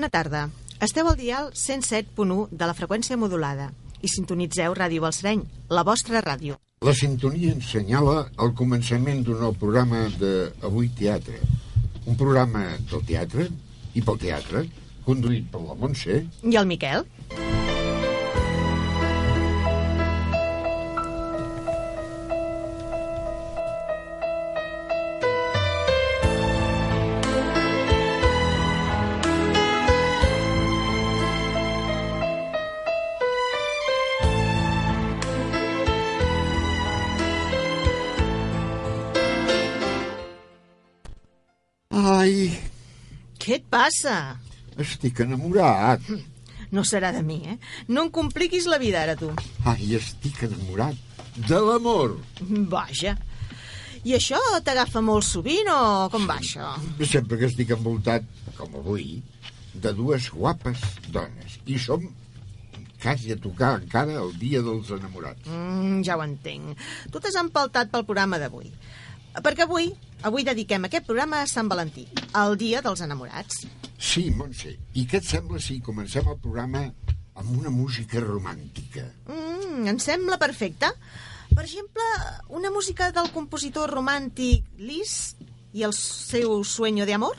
Bona tarda. Esteu al dial 107.1 de la freqüència modulada i sintonitzeu Ràdio Balsareny, la vostra ràdio. La sintonia ens senyala el començament d'un nou programa de Avui Teatre. Un programa del teatre i pel teatre, conduït per la Montse I el Miquel? Passa? estic enamorat. No serà de mi, eh? No em compliquis la vida ara, tu. Ai, estic enamorat de l'amor. Vaja. I això t'agafa molt sovint o com va això? Sempre que estic envoltat, com avui, de dues guapes dones. I som quasi a tocar encara el dia dels enamorats. Mm, ja ho entenc. Tu t'has empaltat pel programa d'avui. Perquè avui, avui dediquem aquest programa a Sant Valentí, el dia dels enamorats. Sí, Montse, i què et sembla si comencem el programa amb una música romàntica? Mm, em sembla perfecte. Per exemple, una música del compositor romàntic Lis i el seu Sueño de Amor?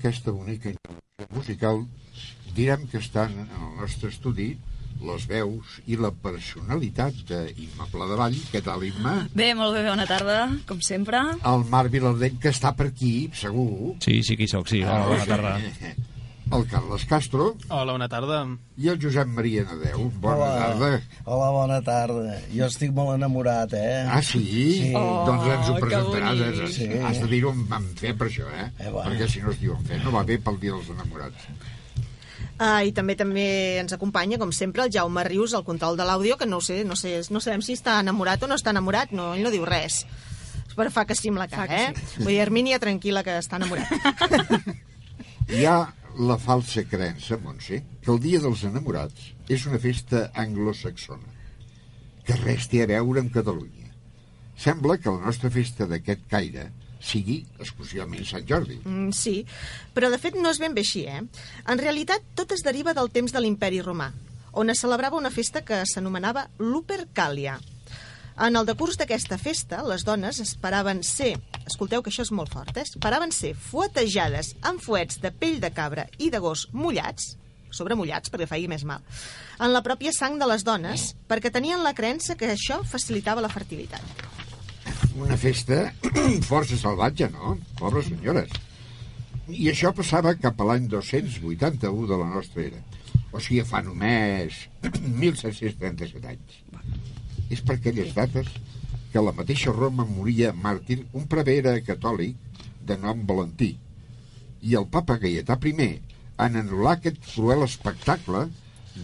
D'aquesta bonica musical, direm que estan en el nostre estudi les veus i la personalitat d'Imma Pladevall. Què tal, Imma? Bé, molt bé, bona tarda, com sempre. El Marc Vilardell, que està per aquí, segur. Sí, sí hi soc, sí. Hola, bona tarda. El Carles Castro. Hola, bona tarda. I el Josep Maria Nadeu. Bona Hola. tarda. Hola, bona tarda. Jo estic molt enamorat, eh? Ah, sí? Sí. Oh, doncs ens ho presentaràs. Has, Sí. has de dir-ho en, en fer per això, eh? Eh, va. Perquè si no es diu en fer, no va bé pel dia dels enamorats. Ah, I també també ens acompanya, com sempre, el Jaume Rius, al control de l'àudio, que no ho sé, no sé, no sabem si està enamorat o no està enamorat, no, ell no diu res. Però fa que sí amb la cara, eh? que Vull dir, Hermínia, tranquil·la, que està enamorat. Hi ha la falsa creença, Montse, que el Dia dels Enamorats és una festa anglosaxona, que res té a veure amb Catalunya. Sembla que la nostra festa d'aquest caire sigui exclusivament Sant Jordi. Mm, sí, però de fet no és ben bé així, eh? En realitat, tot es deriva del temps de l'imperi romà, on es celebrava una festa que s'anomenava Lupercalia. En el decurs d'aquesta festa, les dones esperaven ser, escolteu que això és molt fort, eh? esperaven ser fuetejades amb fuets de pell de cabra i de gos mullats, sobremullats perquè faci més mal, en la pròpia sang de les dones, perquè tenien la creença que això facilitava la fertilitat. Una festa força salvatge, no? Pobres senyores. I això passava cap a l'any 281 de la nostra era. O sigui, fa només 1737 anys. És per aquelles dates que a la mateixa Roma moria màrtir un prevere catòlic de nom Valentí. I el papa Gaietà I, en anul·lar aquest cruel espectacle,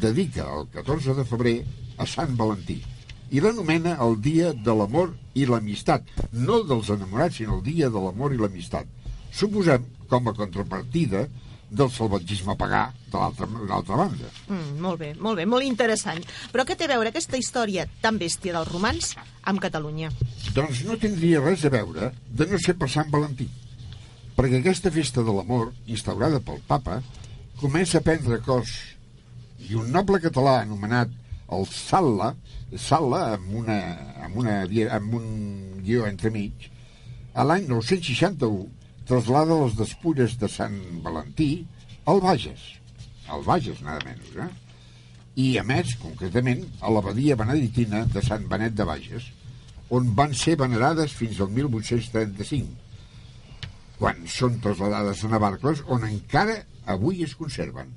dedica el 14 de febrer a Sant Valentí i l'anomena el Dia de l'Amor i l'Amistat. No dels enamorats, sinó el Dia de l'Amor i l'Amistat. Suposem com a contrapartida del salvatgisme pagà de l'altra banda. Mm, molt bé, molt bé, molt interessant. Però què té a veure aquesta història tan bèstia dels romans amb Catalunya? Doncs no tindria res a veure de no ser per Sant Valentí. Perquè aquesta festa de l'amor, instaurada pel papa, comença a prendre cos i un noble català anomenat el Salla, Salla amb, una, amb, una, amb un guió entremig, a l'any 961 traslada les despulles de Sant Valentí al Bages, al Bages, nada menys, eh? I, a més, concretament, a l'abadia beneditina de Sant Benet de Bages, on van ser venerades fins al 1835, quan són trasladades a Navarcles, on encara avui es conserven.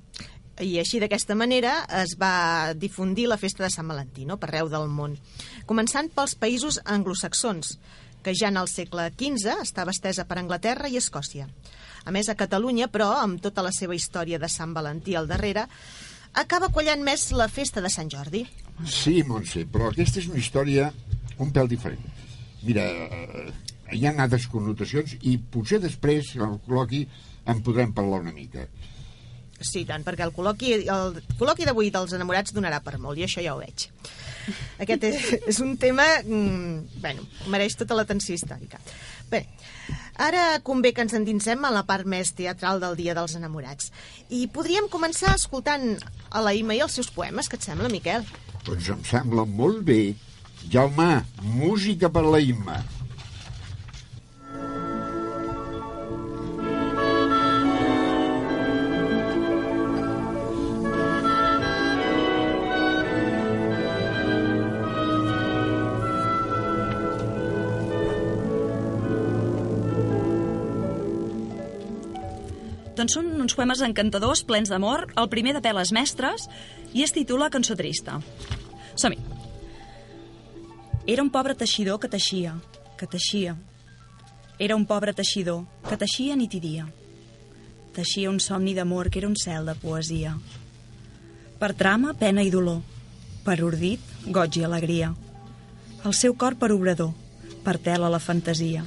I així, d'aquesta manera, es va difundir la festa de Sant Valentí, no?, per arreu del món. Començant pels països anglosaxons, que ja en el segle XV estava estesa per Anglaterra i Escòcia. A més, a Catalunya, però, amb tota la seva història de Sant Valentí al darrere, acaba quallant més la festa de Sant Jordi. Sí, Montse, però aquesta és una història un pèl diferent. Mira, eh, hi ha altres connotacions i potser després, al col·loqui, en podrem parlar una mica. Sí, tant, perquè el col·loqui, el col·loqui d'avui dels enamorats donarà per molt, i això ja ho veig. Aquest és, és un tema... Mm, bueno, mereix tota l'atenció històrica. Bé, ara convé que ens endinsem a la part més teatral del Dia dels Enamorats. I podríem començar escoltant a la Ima i els seus poemes, que et sembla, Miquel? Doncs em sembla molt bé. Jaume, música per la Imma. Doncs són uns poemes encantadors, plens d'amor, el primer de peles mestres, i es titula Cançó trista. Som-hi. Era un pobre teixidor que teixia, que teixia. Era un pobre teixidor que teixia nit i dia. Teixia un somni d'amor que era un cel de poesia. Per trama, pena i dolor. Per ordit, goig i alegria. El seu cor per obrador, per tela la fantasia.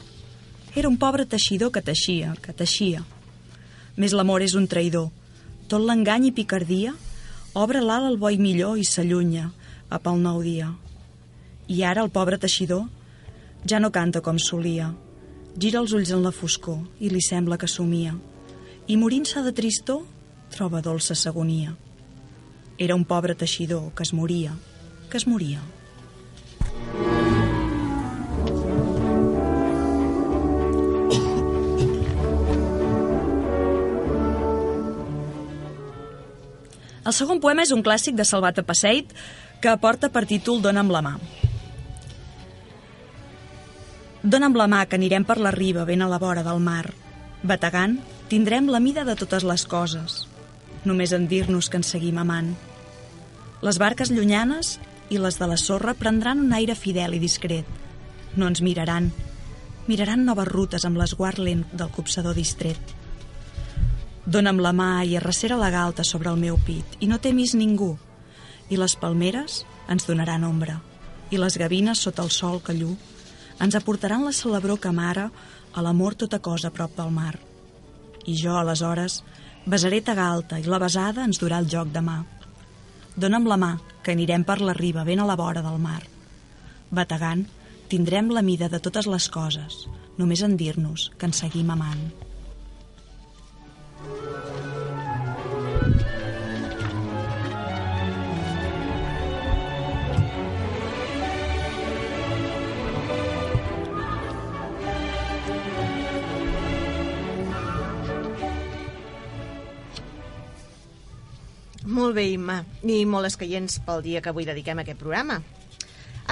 Era un pobre teixidor que teixia, que teixia. Més l'amor és un traïdor. Tot l'engany i picardia obre l'ala al boi millor i s'allunya a pel nou dia. I ara el pobre teixidor ja no canta com solia. Gira els ulls en la foscor i li sembla que somia. I morint-se de tristor troba dolça agonia. Era un pobre teixidor que es moria, que es moria. El segon poema és un clàssic de Salvat Passeit que porta per títol Dóna'm la mà. Dóna'm la mà, que anirem per la riba, ben a la vora del mar. Bategant, tindrem la mida de totes les coses. Només en dir-nos que ens seguim amant. Les barques llunyanes i les de la sorra prendran un aire fidel i discret. No ens miraran. Miraran noves rutes amb l'esguard lent del copsador distret. Dóna'm la mà i arrecera la galta sobre el meu pit i no temis ningú. I les palmeres ens donaran ombra i les gavines sota el sol que llu ens aportaran la celebró que mare a l'amor tota cosa a prop del mar. I jo, aleshores, besaré ta galta i la besada ens durà el joc de mà. Dóna'm la mà, que anirem per la riba ben a la vora del mar. Bategant, tindrem la mida de totes les coses, només en dir-nos que ens seguim amant. Molt bé, Imma, i molt escaients pel dia que avui dediquem a aquest programa.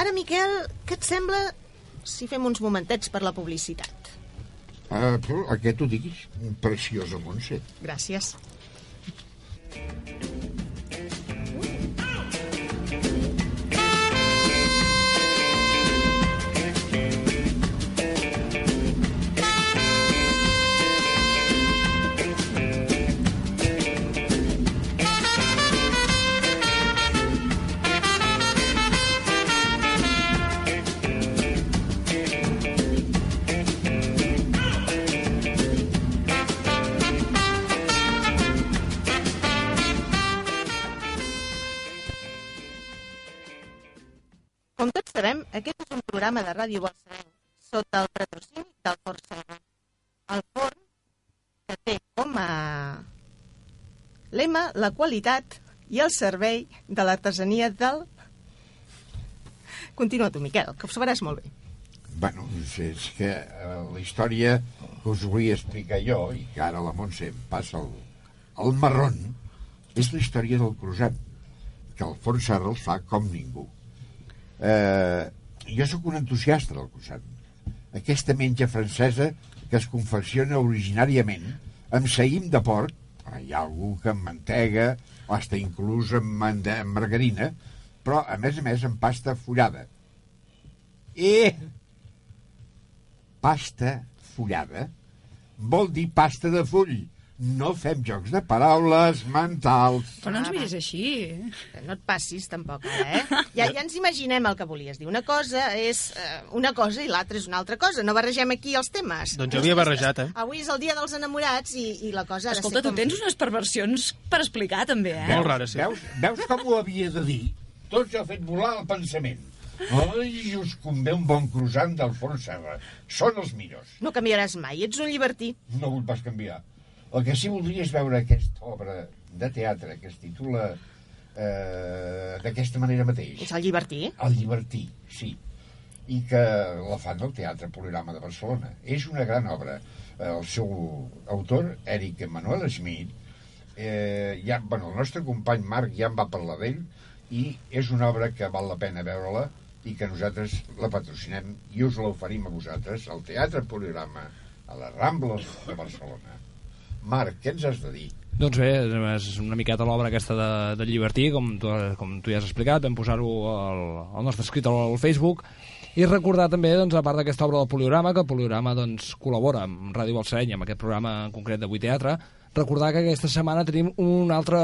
Ara, Miquel, què et sembla si fem uns momentets per la publicitat? Uh, però aquest ho diguis, preciosa Montse. Gràcies. Com sabem, aquest és un programa de ràdio Balsareny sota el patrocini del Forn Serra. El forn que té com a lema la qualitat i el servei de l'artesania del... Continua tu, Miquel, que ho sabràs molt bé. Bueno, és, que eh, la història que us volia explicar jo, i que ara la Montse em passa el, el marrón, és la història del cruzat, que el Fons Serra el fa com ningú. Eh, jo sóc un entusiasta del croissant. Aquesta menja francesa que es confecciona originàriament amb saïm de porc, però hi ha algú que amb mantega, o hasta inclús amb, amb margarina, però a més a més amb pasta follada. I pasta follada vol dir pasta de full. No fem jocs de paraules mentals. Però no ens miris així. No et passis, tampoc, ara, eh? Ja, ja ens imaginem el que volies dir. Una cosa és eh, una cosa i l'altra és una altra cosa. No barregem aquí els temes. Doncs jo havia barrejat, eh? Avui és el dia dels enamorats i, i la cosa ha de Escolta, ser tu com... tens unes perversions per explicar, també, eh? Molt rara, sí. Veus, veus com ho havia de dir? Tot jo ha fet volar el pensament. Ai, us convé un bon croissant del forn serra. Són els millors. No canviaràs mai, ets un llibertí. No vull pas canviar. El que sí voldria és veure aquesta obra de teatre que es titula eh, d'aquesta manera mateix. Ets el llibertí? El llibertí, sí. I que la fan al Teatre Polirama de Barcelona. És una gran obra. Eh, El seu autor, Eric Emanuel Schmidt, eh, ja, bueno, el nostre company Marc ja en va parlar d'ell, i és una obra que val la pena veure-la i que nosaltres la patrocinem i us l'oferim a vosaltres al Teatre Polirama, a les Rambles de Barcelona. Marc, què ens has de dir? Doncs bé, és una miqueta l'obra aquesta de, de Llibertí, com tu, com tu ja has explicat, vam posar-ho al, al nostre escrit al Facebook, i recordar també, doncs, a part d'aquesta obra del Poliorama, que el Poliorama doncs, col·labora amb Ràdio Balsareny, amb aquest programa en concret d'avui teatre, recordar que aquesta setmana tenim un altre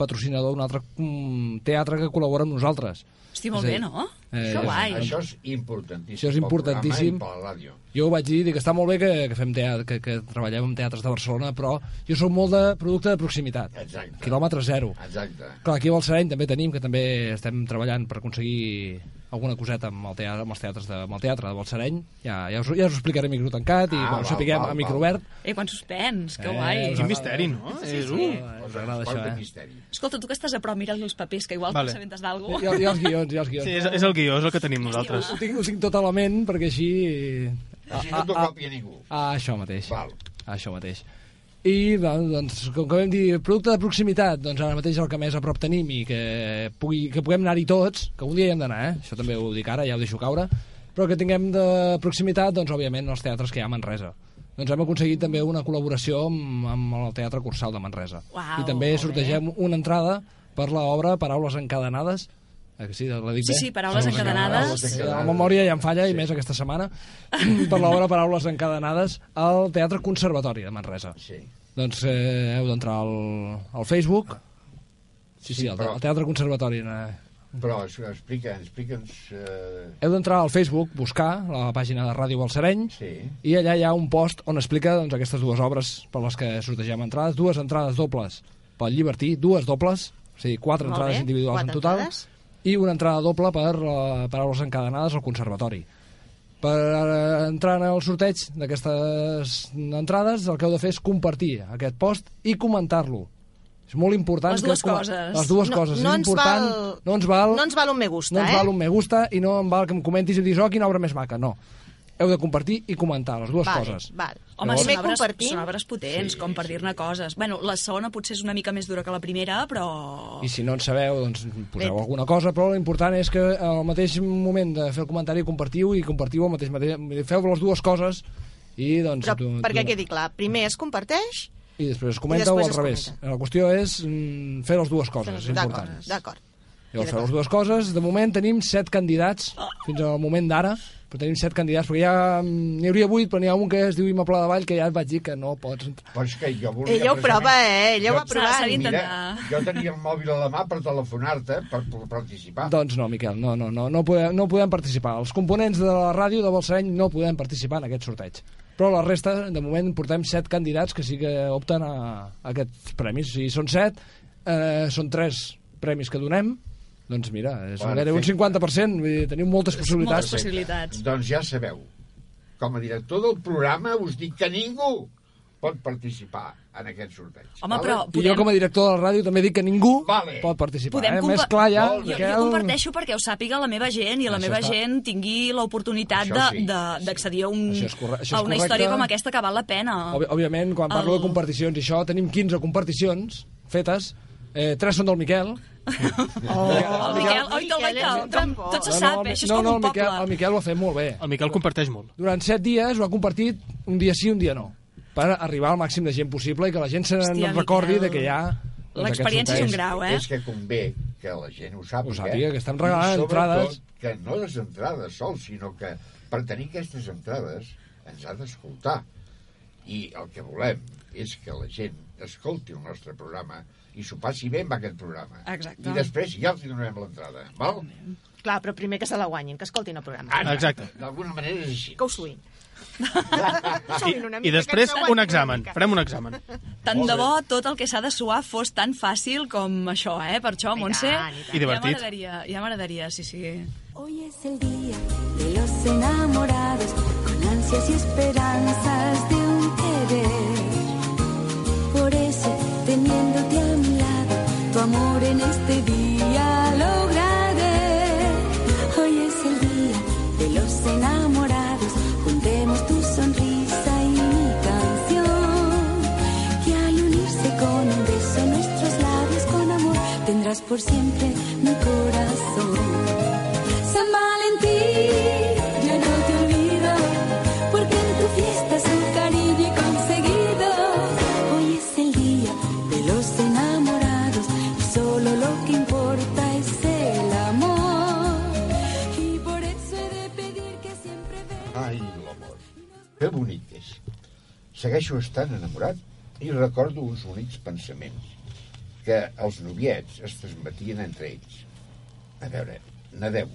patrocinador, un altre mm, teatre que col·labora amb nosaltres. Hosti, molt És bé, dir, no? eh, que guai. Això és importantíssim. Això és importantíssim. i per la ràdio. Jo ho vaig dir, dic que està molt bé que, que fem teatre, que, que treballem en teatres de Barcelona, però jo sóc molt de producte de proximitat. Exacte. Quilòmetre zero. Exacte. Clar, aquí a Balsareny també tenim, que també estem treballant per aconseguir alguna coseta amb, el teatre, amb els teatres de, amb el teatre de Balsareny. Ja, ja, us, ja us ho explicaré a micro tancat i Ah, bueno, val, sapiguem val, a micro obert. Eh, quan suspens, que Eh, guai. us Quin misteri, no? Sí, és sí. un... Us agrada això, eh? misteri. Escolta, tu que estàs a prop, mira els papers, que igual Vale. t'assabentes d'algú. Hi ha els guions, hi ha els guions. Sí, és, és el guió, és el que tenim nosaltres. Ho tinc, ho tinc tot a la ment perquè així... Així no t'ho copia ningú. Ah, això mateix. Val. Ah, això mateix. I doncs, doncs, com que vam dir producte de proximitat, doncs ara mateix el que més a prop tenim i que, pugui, que puguem anar-hi tots, que un dia hi hem d'anar, eh? això també ho dic ara, ja ho deixo caure, però que tinguem de proximitat, doncs òbviament els teatres que hi ha a Manresa. Doncs hem aconseguit també una col·laboració amb, amb el Teatre Cursal de Manresa. Uau, I també sortegem una entrada per l'obra Paraules encadenades, sí, la dic Sí, sí, Paraules encadenades. Sí, la memòria ja em falla, i més aquesta setmana, per l'obra Paraules encadenades al Teatre Conservatori de Manresa. Sí. Doncs eh, heu d'entrar al, al Facebook. Sí, sí, Sí, al, però- al Teatre Conservatori. Eh. Però explica, explica'ns... Eh... Heu d'entrar al Facebook, buscar la pàgina de Ràdio Balsareny, Sí. i allà hi ha un post on explica doncs, aquestes dues obres per les que sortegem entrades, dues entrades dobles pel Llibertí, dues dobles, o sigui, quatre Molt entrades bé, individuals quatre en total, entrades. I una entrada doble per uh, paraules encadenades al Conservatori. Per eh, entrar en el sorteig d'aquestes entrades, el que heu de fer és compartir aquest post i comentar-lo. És molt important. Les que dues com- coses. Les dues No- coses. no és ens important. val- no ens val... no ens val un me gusta, no ens eh? val un me gusta i no em val que em comentis i em diguis, oh, quina obra més maca. No. Heu de compartir i comentar les dues Vale, coses. val. Home, Llavors- són obres, compartim. són obres potents, Sí, com per sí. dir-ne coses. Bueno, la segona potser és una mica més dura que la primera, però... I si no en sabeu, doncs poseu Bé. alguna cosa, però l'important és que al mateix moment de fer el comentari compartiu i compartiu al mateix mateix... Feu les dues coses i doncs... Però tu- perquè tu- quedi clar, primer es comparteix... I després es comenta després o al revés. comenta. La qüestió és mm, fer les dues coses, és D'acord, important. d'acord. Llavors feu les dues coses. De moment tenim set candidats, fins al moment d'ara, però tenim set candidats, perquè ja mm, n'hi hauria vuit, però n'hi ha un que es diu Ima Pla de Vall, que ja et vaig dir que no pots... Però és que jo volia... Ella ho prova, eh? Ella ho Jo- va d'intentar. Mira, jo tenia el mòbil a la mà per telefonar-te, per, per participar. Doncs no, Miquel, no, no, no, no, podem, no podem participar. Els components de la ràdio de Balsareny no podem participar en aquest sorteig. Però la resta, de moment, portem set candidats que sí que opten a, a aquests premis. Si són set, eh, són tres premis que donem, doncs mira, és Perfecte. gairebé un 50%, vull dir, tenim moltes Moltes possibilitats. possibilitats. Doncs ja sabeu, com a director del programa us dic que ningú pot participar en aquest sorteig. Home, però I jo, com a director de la ràdio, també dic que ningú Vale. pot participar. Podem eh? compa- Més clar ja... Jo, Miquel... jo comparteixo perquè ho sàpiga la meva gent i la Això meva està- gent tingui l'oportunitat sí, de- d'accedir a, un, corre- a una correcte. història com aquesta que val la pena. Òbvi- Òbviament, quan parlo El- de comparticions i això, tenim 15 comparticions fetes, eh, tres són del Miquel. Oh, el Miquel, oi, te'l vaig tot, se No, sap, no, eh? això és no, com no, un el Miquel, poble. el Miquel ho ha fet molt bé. El Miquel comparteix molt. Durant set dies ho ha compartit un dia sí, un dia no, per arribar al màxim de gent possible i que la gent se Hòstia, recordi Miquel. de que hi ha... doncs, L'experiència és un grau, eh? És que convé que la gent ho sàpiga. Ho sàpiga, que estem regalant entrades. que no les entrades sols, sinó que per tenir aquestes entrades ens ha d'escoltar. I el que volem és que la gent escolti el nostre programa i s'ho passi bé amb aquest programa. Exacte. I després ja els donem l'entrada, val? Clar, però primer que se la guanyin, que escoltin el programa. Ara, Exacte. D'alguna manera és així. Que ho suïn. I, I després un examen. Farem un examen. Tant de bo tot el que s'ha de suar fos tan fàcil com això, eh? Per això, Montse, i tant. I divertit. Ja m'agradaria, ja m'agradaria, sí, sí. Hoy es el día de los enamorados, con ansias y esperanzas de un querer. Por eso, tu amor en este día lograré. Hoy es el día de los enamorados, juntemos tu sonrisa y mi canción. Que al unirse con un beso nuestros labios con amor, tendrás por siempre mi corazón. Que bonic és. Segueixo estant enamorat i recordo uns bonics pensaments que els noviets es transmetien entre ells. A veure, Nadeu,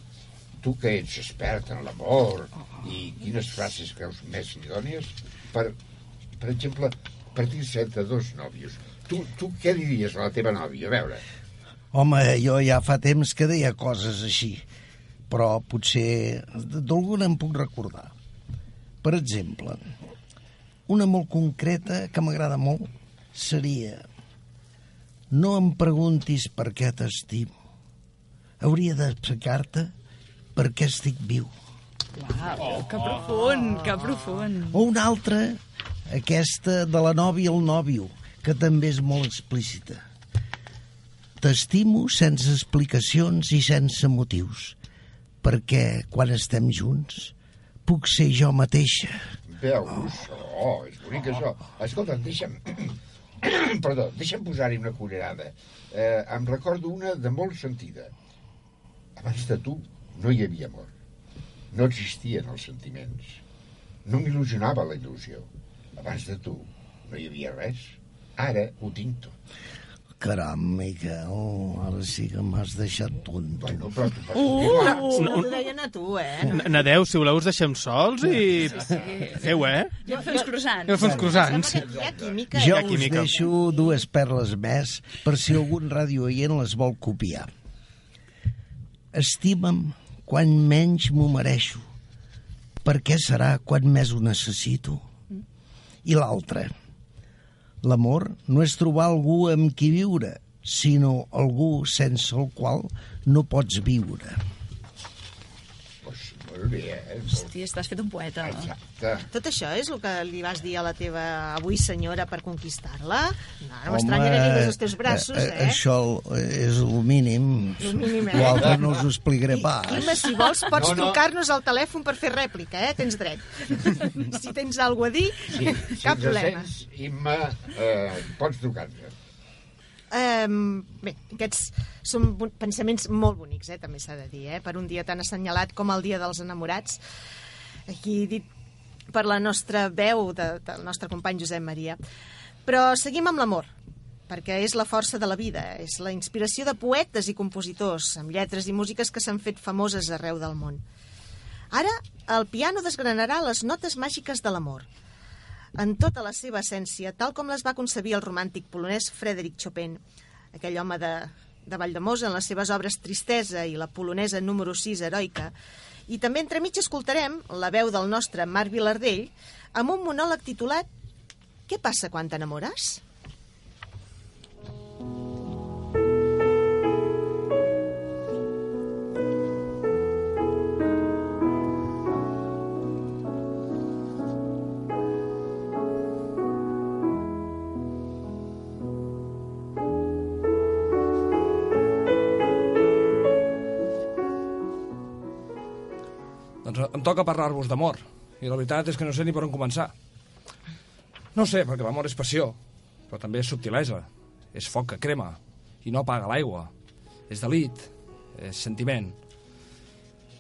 tu que ets expert en l'amor i quines frases creus més idònies per, per exemple, per dir-se entre dos nòvios. Tu, tu què diries a la teva nòvia? A veure, Home, jo ja fa temps que deia coses així, però potser d'alguna em puc recordar. Per exemple, una molt concreta que m'agrada molt seria no em preguntis per què t'estimo. Hauria d'explicar-te per què estic viu. Uau, que profund, que profund. O una altra aquesta de la nòvia al nòvio, que també és molt explícita. T'estimo sense explicacions i sense motius, perquè quan estem junts puc ser jo mateixa. Veus? Oh, és bonic això. Escolta, deixa'm... Perdó, deixa'm posar-hi una cullerada. Eh, em recordo una de molt sentida. Abans de tu no hi havia amor. No existien els sentiments. No m'il·lusionava la il·lusió. Abans de tu no hi havia res. Ara ho tinc tot. Caram, Miquel, ara sí que m'has deixat tonto. Bueno, però Uh, no t'ho deien a tu, eh? Nadeu, si voleu us deixem sols i... Feu, eh? Jo fer uns croissants. Feu uns croissants. Jo us deixo dues perles més per si algun radiooient les vol copiar. Estima'm quan menys m'ho mereixo. Per què serà quan més ho necessito? I l'altra. L'amor no és trobar algú amb qui viure, sinó algú sense el qual no pots viure. Bé, eh? Molt... Hòstia, estàs fet un poeta. Exacte. Tot això és el que li vas dir a la teva avui senyora per conquistar-la? No, no m'estranyaré ni des dels teus braços, eh, eh? Això és el mínim. El mínim, eh? L'altre no us ho explicaré pas. Imma, si vols, pots No, no. trucar-nos al telèfon per fer rèplica, eh? Tens dret. si tens alguna a dir, Sí, si cap ens problema. sents, Imma, eh, pots trucar-nos. Um, bé, aquests són pensaments molt bonics, eh, també s'ha de dir, eh, per un dia tan assenyalat com el Dia dels Enamorats. Aquí dit per la nostra veu de, del nostre company Josep Maria. Però seguim amb l'amor, perquè és la força de la vida, és la inspiració de poetes i compositors, amb lletres i músiques que s'han fet famoses arreu del món. Ara, el piano desgranarà les notes màgiques de l'amor, en tota la seva essència, tal com les va concebir el romàntic polonès Frédéric Chopin, aquell home de, de Valldemosa en les seves obres Tristesa i la polonesa número 6, Heroica. I també entremig escoltarem la veu del nostre Marc Vilardell amb un monòleg titulat Què passa quan t'enamores? Doncs toca parlar-vos d'amor. I la veritat és que no sé ni per on començar. No sé, perquè l'amor és passió, però també és subtilesa. És foc que crema i no apaga l'aigua. És delit, és sentiment.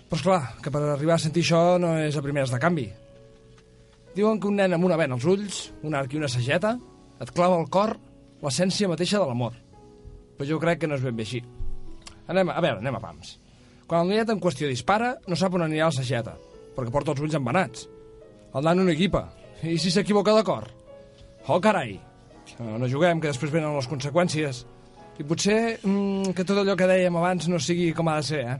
Però és clar, que per arribar a sentir això no és a primeres de canvi. Diuen que un nen amb una vena als ulls, un arc i una sageta, et clava al cor l'essència mateixa de l'amor. Però jo crec que no és ben bé així. Anem, a veure, anem a pams. Quan el nienet en qüestió dispara, no sap on anirà la sageta, perquè porta els ulls embenats. El nano no equipa. I si s'equivoca de cor? Oh, carai! No, no juguem, que després venen les conseqüències. I potser mm, que tot allò que dèiem abans no sigui com ha de ser, eh?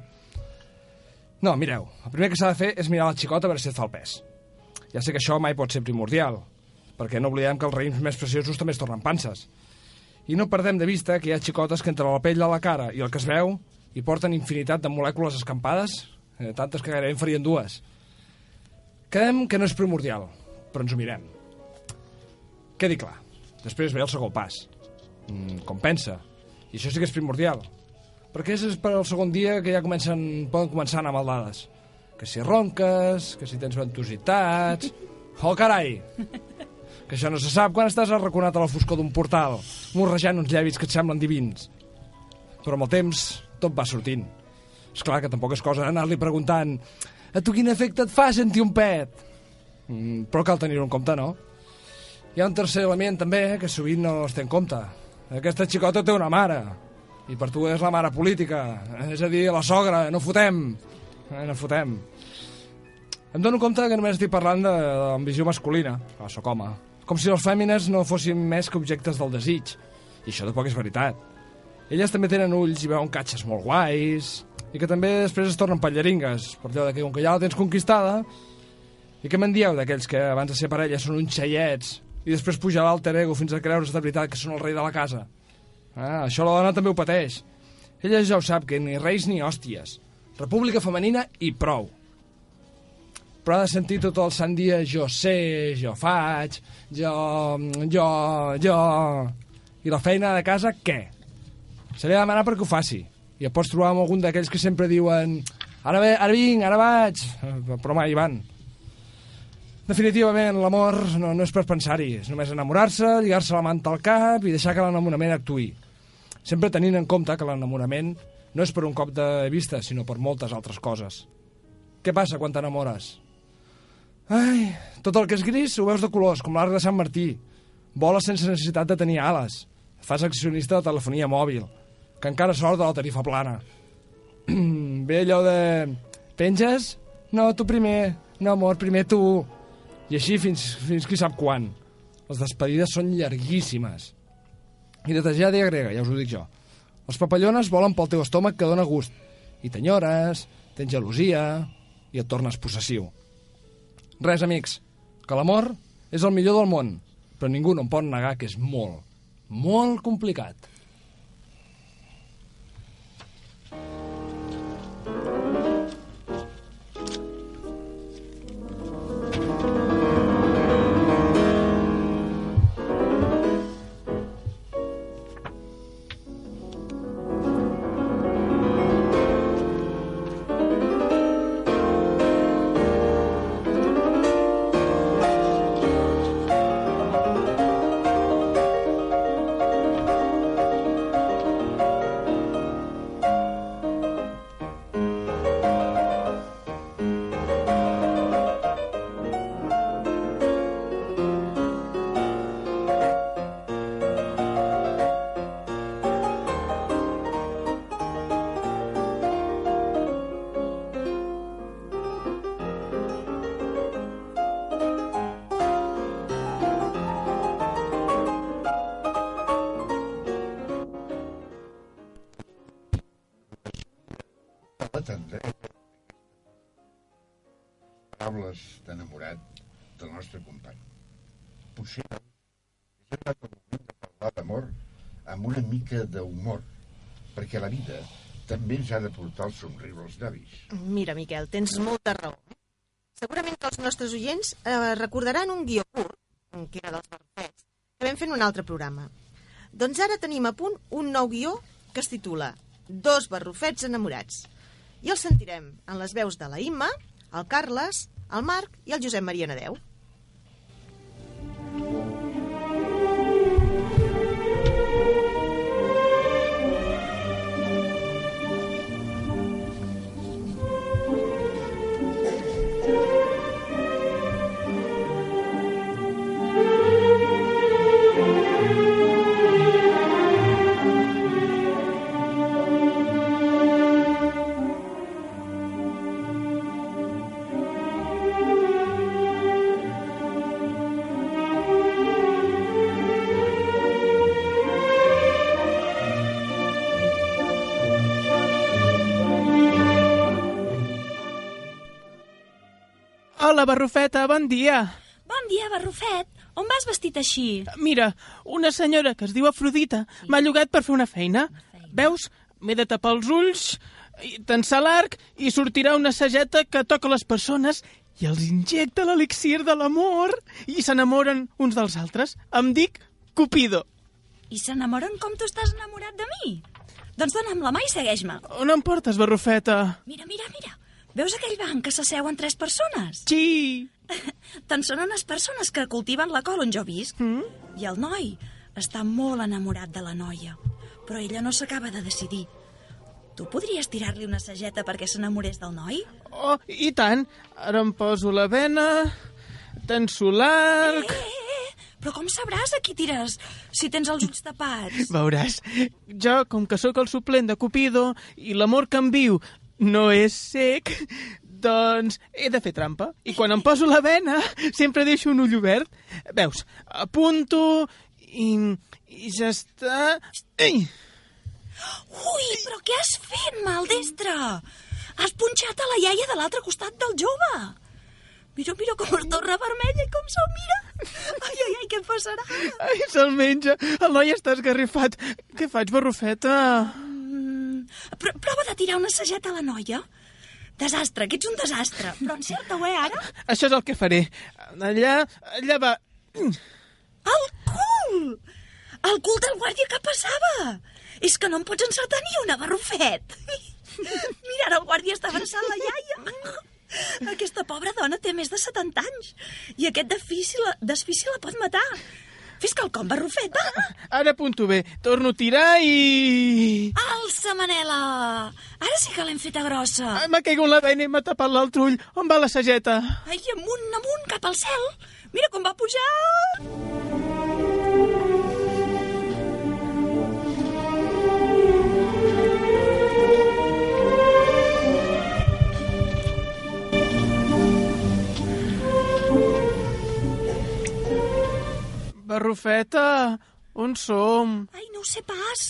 No, mireu, el primer que s'ha de fer és mirar la xicota a veure si et fa el pes. Ja sé que això mai pot ser primordial, perquè no oblidem que els raïms més preciosos també es tornen panses. I no perdem de vista que hi ha xicotes que entre la pell de la cara i el que es veu hi porten infinitat de molècules escampades, eh, tantes que gairebé en farien dues. Quedem que no és primordial, però ens ho mirem. Quedi clar. Després ve el segon pas. Mm, com pensa. I això sí que és primordial. Perquè és per al segon dia que ja comencen, poden començar a anar maldades. Que si ronques, que si tens ventositats... Oh, carai! Que això no se sap quan estàs arraconat a la foscor d'un portal, morrejant uns llavis que et semblen divins. Però amb el temps tot va sortint. És clar que tampoc és cosa d'anar-li preguntant a tu quin efecte et fa sentir un pet? Mm, però cal tenir-ho en compte, no? Hi ha un tercer element també que sovint no es té en compte. Aquesta xicota té una mare, i per tu és la mare política, és a dir, la sogra, no fotem, eh, no fotem. Em dono compte que només estic parlant de, de visió masculina, ah, sóc home, com si les fèmines no fossin més que objectes del desig, i això tampoc és veritat. Elles també tenen ulls i veuen catxes molt guais, i que també després es tornen pallaringues, per allò que com que ja la tens conquistada, i què me'n dieu d'aquells que abans de ser parella són uns xaiets i després puja l'alter ego fins a creure's de veritat que són el rei de la casa? Ah, això la dona també ho pateix. Ella ja ho sap, que ni reis ni hòsties. República femenina i prou. però ha de sentir tot el sant dia jo sé, jo faig, jo, jo, jo... I la feina de casa, què? Se li ha de demanar perquè ho faci. I et pots trobar amb algun d'aquells que sempre diuen ara, ve, ara vinc, ara vaig, però mai van. Definitivament, l'amor no, no és per pensar-hi, és només enamorar-se, lligar-se la manta al cap i deixar que l'enamorament actuï. Sempre tenint en compte que l'enamorament no és per un cop de vista, sinó per moltes altres coses. Què passa quan t'enamores? Ai, tot el que és gris ho veus de colors, com l'arc de Sant Martí. Voles sense necessitat de tenir ales. Fas accionista de telefonia mòbil, que encara sort de la tarifa plana. Ve allò de... Penges? No, tu primer. No, amor, primer tu. I així fins, fins qui sap quan. Les despedides són llarguíssimes. I de tragèdia grega, ja us ho dic jo. Els papallones volen pel teu estómac que dona gust. I t'enyores, tens gelosia i et tornes possessiu. Res, amics, que l'amor és el millor del món, però ningú no em pot negar que és molt, molt complicat. Nostre company. Potser és arribat el moment de parlar d'amor amb una mica d'humor, perquè la vida també ens ha de portar el somriure als llavis. Mira, Miquel, tens molta raó. Segurament que els nostres oients eh, recordaran un guió curt, que era dels barrufets, que vam fer en un altre programa. Doncs ara tenim a punt un nou guió que es titula Dos barrufets enamorats. I el sentirem en les veus de la Imma, el Carles, el Marc i el Josep Maria Nadeu. Hola, Barrufeta, bon dia. Bon dia, Barrufet. On vas vestit així? Mira, una senyora que es diu Afrodita sí. m'ha llogat per fer una feina. feina. Veus? M'he de tapar els ulls, i tensar l'arc i sortirà una sageta que toca les persones i els injecta l'elixir de l'amor i s'enamoren uns dels altres. Em dic Cupido. I s'enamoren com tu estàs enamorat de mi? Doncs dona'm la mà i segueix-me. On em portes, Barrufeta? Mira, mira, mira. Veus aquell banc que s'asseuen tres persones? Sí. Doncs són unes persones que cultiven la col on jo visc. Mm? I el noi està molt enamorat de la noia, però ella no s'acaba de decidir. Tu podries tirar-li una sageta perquè s'enamorés del noi? Oh, i tant. Ara em poso la vena, tenso l'arc... Eh, eh, eh, però com sabràs a qui tires si tens els ulls tapats? Veuràs, jo, com que sóc el suplent de Cupido i l'amor que em viu no és sec, doncs he de fer trampa. I quan em poso la vena, sempre deixo un ull obert. Veus, apunto i, i ja està... Ei! Ui, però què has fet, maldestre? Has punxat a la iaia de l'altre costat del jove. Mira, mira com es torna vermella i com se'l mira. Ai, ai, ai, què em passarà? Ai, se'l menja. El noi està esgarrifat. Què faig, barrufeta? Pro prova de tirar una sageta a la noia. Desastre, que ets un desastre. Però encerta-ho, eh, ara? Això és el que faré. Allà, allà va... El cul! El cul del guàrdia que passava! És que no em pots encertar ni una, barrufet. Mira, ara el guàrdia està abraçant la iaia. Aquesta pobra dona té més de 70 anys i aquest desfici la, desfici la pot matar. Fes quelcom, barrufet, va! Ara apunto bé. Torno a tirar i... Alça, Manela! Ara sí que l'hem feta grossa. Ah, M'ha caigut la vena i m'ha tapat l'altre ull. On va la sageta? Ai, amunt, amunt, cap al cel. Mira com va pujar. Barrufeta, on som? Ai, no ho sé pas.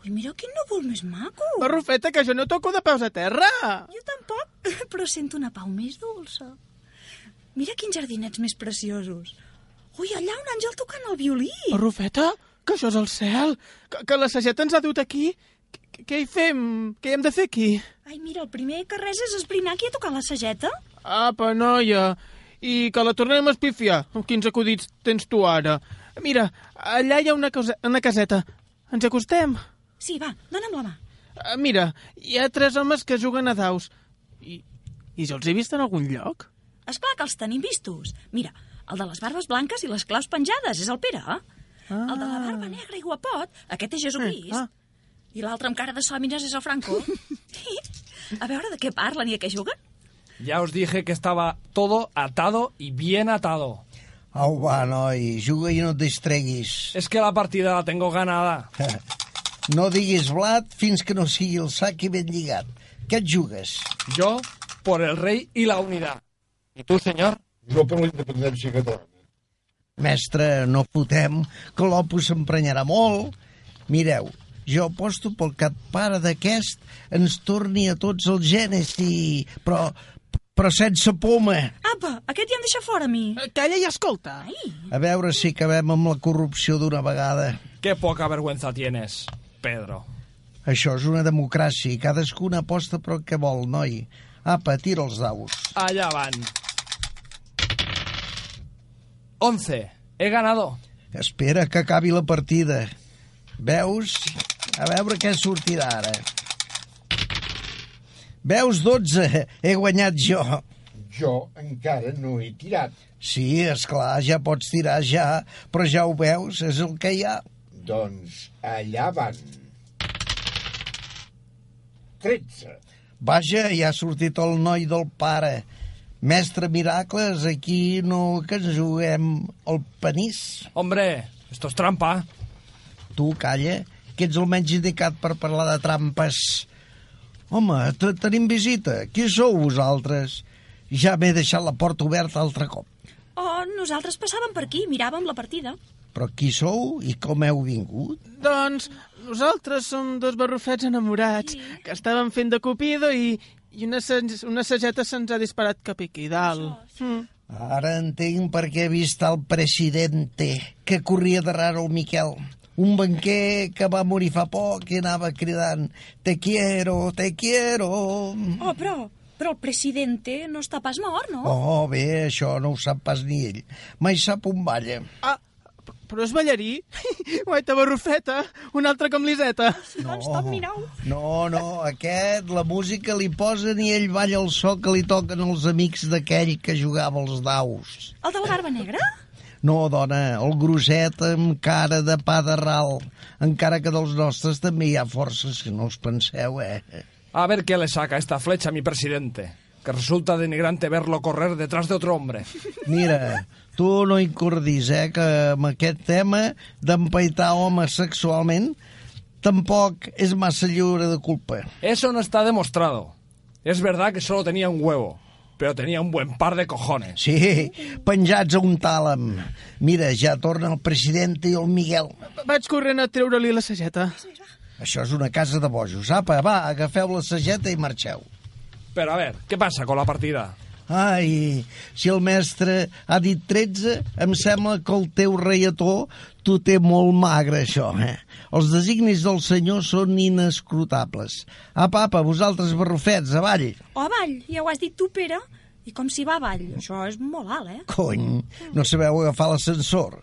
Ui, mira quin núvol més maco. Barrufeta, que jo no toco de peus a terra. Jo tampoc, però sento una pau més dolça. Mira quins jardinets més preciosos. Ui, allà un àngel tocant el violí. Barrufeta, que això és el cel. Que, que la sageta ens ha dut aquí. Què- Què hi fem? Què hi hem de fer aquí? Ai, mira, el primer que res és esbrinar qui ha tocat la sageta. Apa, noia. I que la tornem a espifiar. Quins acudits tens tu ara? Mira, allà hi ha una, cosa, una caseta. Ens acostem? Sí, va, dona'm la mà. Ah, mira, hi ha tres homes que juguen a daus. I, I jo els he vist en algun lloc? És clar que els tenim vistos. Mira, el de les barbes blanques i les claus penjades és el Pere. Ah. El de la barba negra i guapot, aquest és Jesucrist. Ah. I l'altre amb cara de sòmines és el Franco. a veure de què parlen i a què juguen. Ya os dije que estaba todo atado y bien atado. Au, va, noi, juga i no et distreguis. Es que la partida la tengo ganada. No diguis blat fins que no sigui el sac i ben lligat. Què et jugues? Yo por el rey y la unidad. ¿Y tú, señor? Jo per la independència catalana. Mestre, no fotem, que l'opus s'emprenyarà molt. Mireu, jo aposto pel que pare d'aquest ens torni a tots els genes i... Però, però sense poma. Apa, aquest ja em deixa fora a mi. Eh, Calla i escolta. Ai, A veure si acabem amb la corrupció d'una vegada. Qué poca vergüenza tienes, Pedro. Això és una democràcia i cadascun aposta per el que vol, noi. Apa, tira els daus. Allá van. Once. He ganado. Espera que acabi la partida. Veus? A veure què sortirà ara. Veus, 12. He guanyat jo. Jo encara no he tirat. Sí, és clar, ja pots tirar ja, però ja ho veus, és el que hi ha. Doncs allà van. 13. Vaja, ja ha sortit el noi del pare. Mestre Miracles, aquí no que ens juguem el panís. Hombre, esto es trampa. Tu, calla, que ets el menys indicat per parlar de trampes. Home, te- tenim visita. Qui sou vosaltres? Ja m'he deixat la porta oberta altre cop. oh, nosaltres passàvem per aquí, miràvem la partida. Però qui sou i com heu vingut? Doncs nosaltres som dos barrufets enamorats que estàvem fent de cupido i, i una, una sageta se'ns ha disparat cap aquí dalt. Mm. Ara entenc per què he vist el presidente que corria darrere el Miquel. Un banquer que va morir fa poc i anava cridant «Te quiero, te quiero». Oh, però, però el presidente no està pas mort, no? Oh, bé, això no ho sap pas ni ell. Mai sap on balla. Ah, però és ballarí? Guaita barrufeta, un altre com l'Iseta. Doncs tot mirau. No, no, aquest, la música li posen i ell balla el so que li toquen els amics d'aquell que jugava als daus. El de la barba negra? No, dona, el grosset amb cara de pa de ral. Encara que dels nostres també hi ha forces que no us penseu, eh? A ver qué le saca esta flecha a mi presidente. Que resulta denigrante verlo correr detrás de otro hombre. Mira, tu no incordis, eh, que amb aquest tema d'empaitar homes sexualment tampoc és massa lliure de culpa. Eso no está demostrado. Es verdad que solo tenía un huevo, pero tenía un buen par de cojones. Sí, penjats a un tàlam. Mira, ja torna el president i el Miguel. Vaig corrent a treure-li la sageta. Això és una casa de bojos. Apa, va, agafeu la sageta i marxeu. Pero a ver, ¿qué pasa con la partida? Ai, si el mestre ha dit 13, em sembla que el teu reietó t'ho té molt magre, això, eh? Els designis del senyor són inescrutables. Apa, apa, vosaltres barrufets, avall! O avall, ja ho has dit tu, Pere. I com si va avall. Això és molt alt, eh? Cony, no sabeu agafar l'ascensor.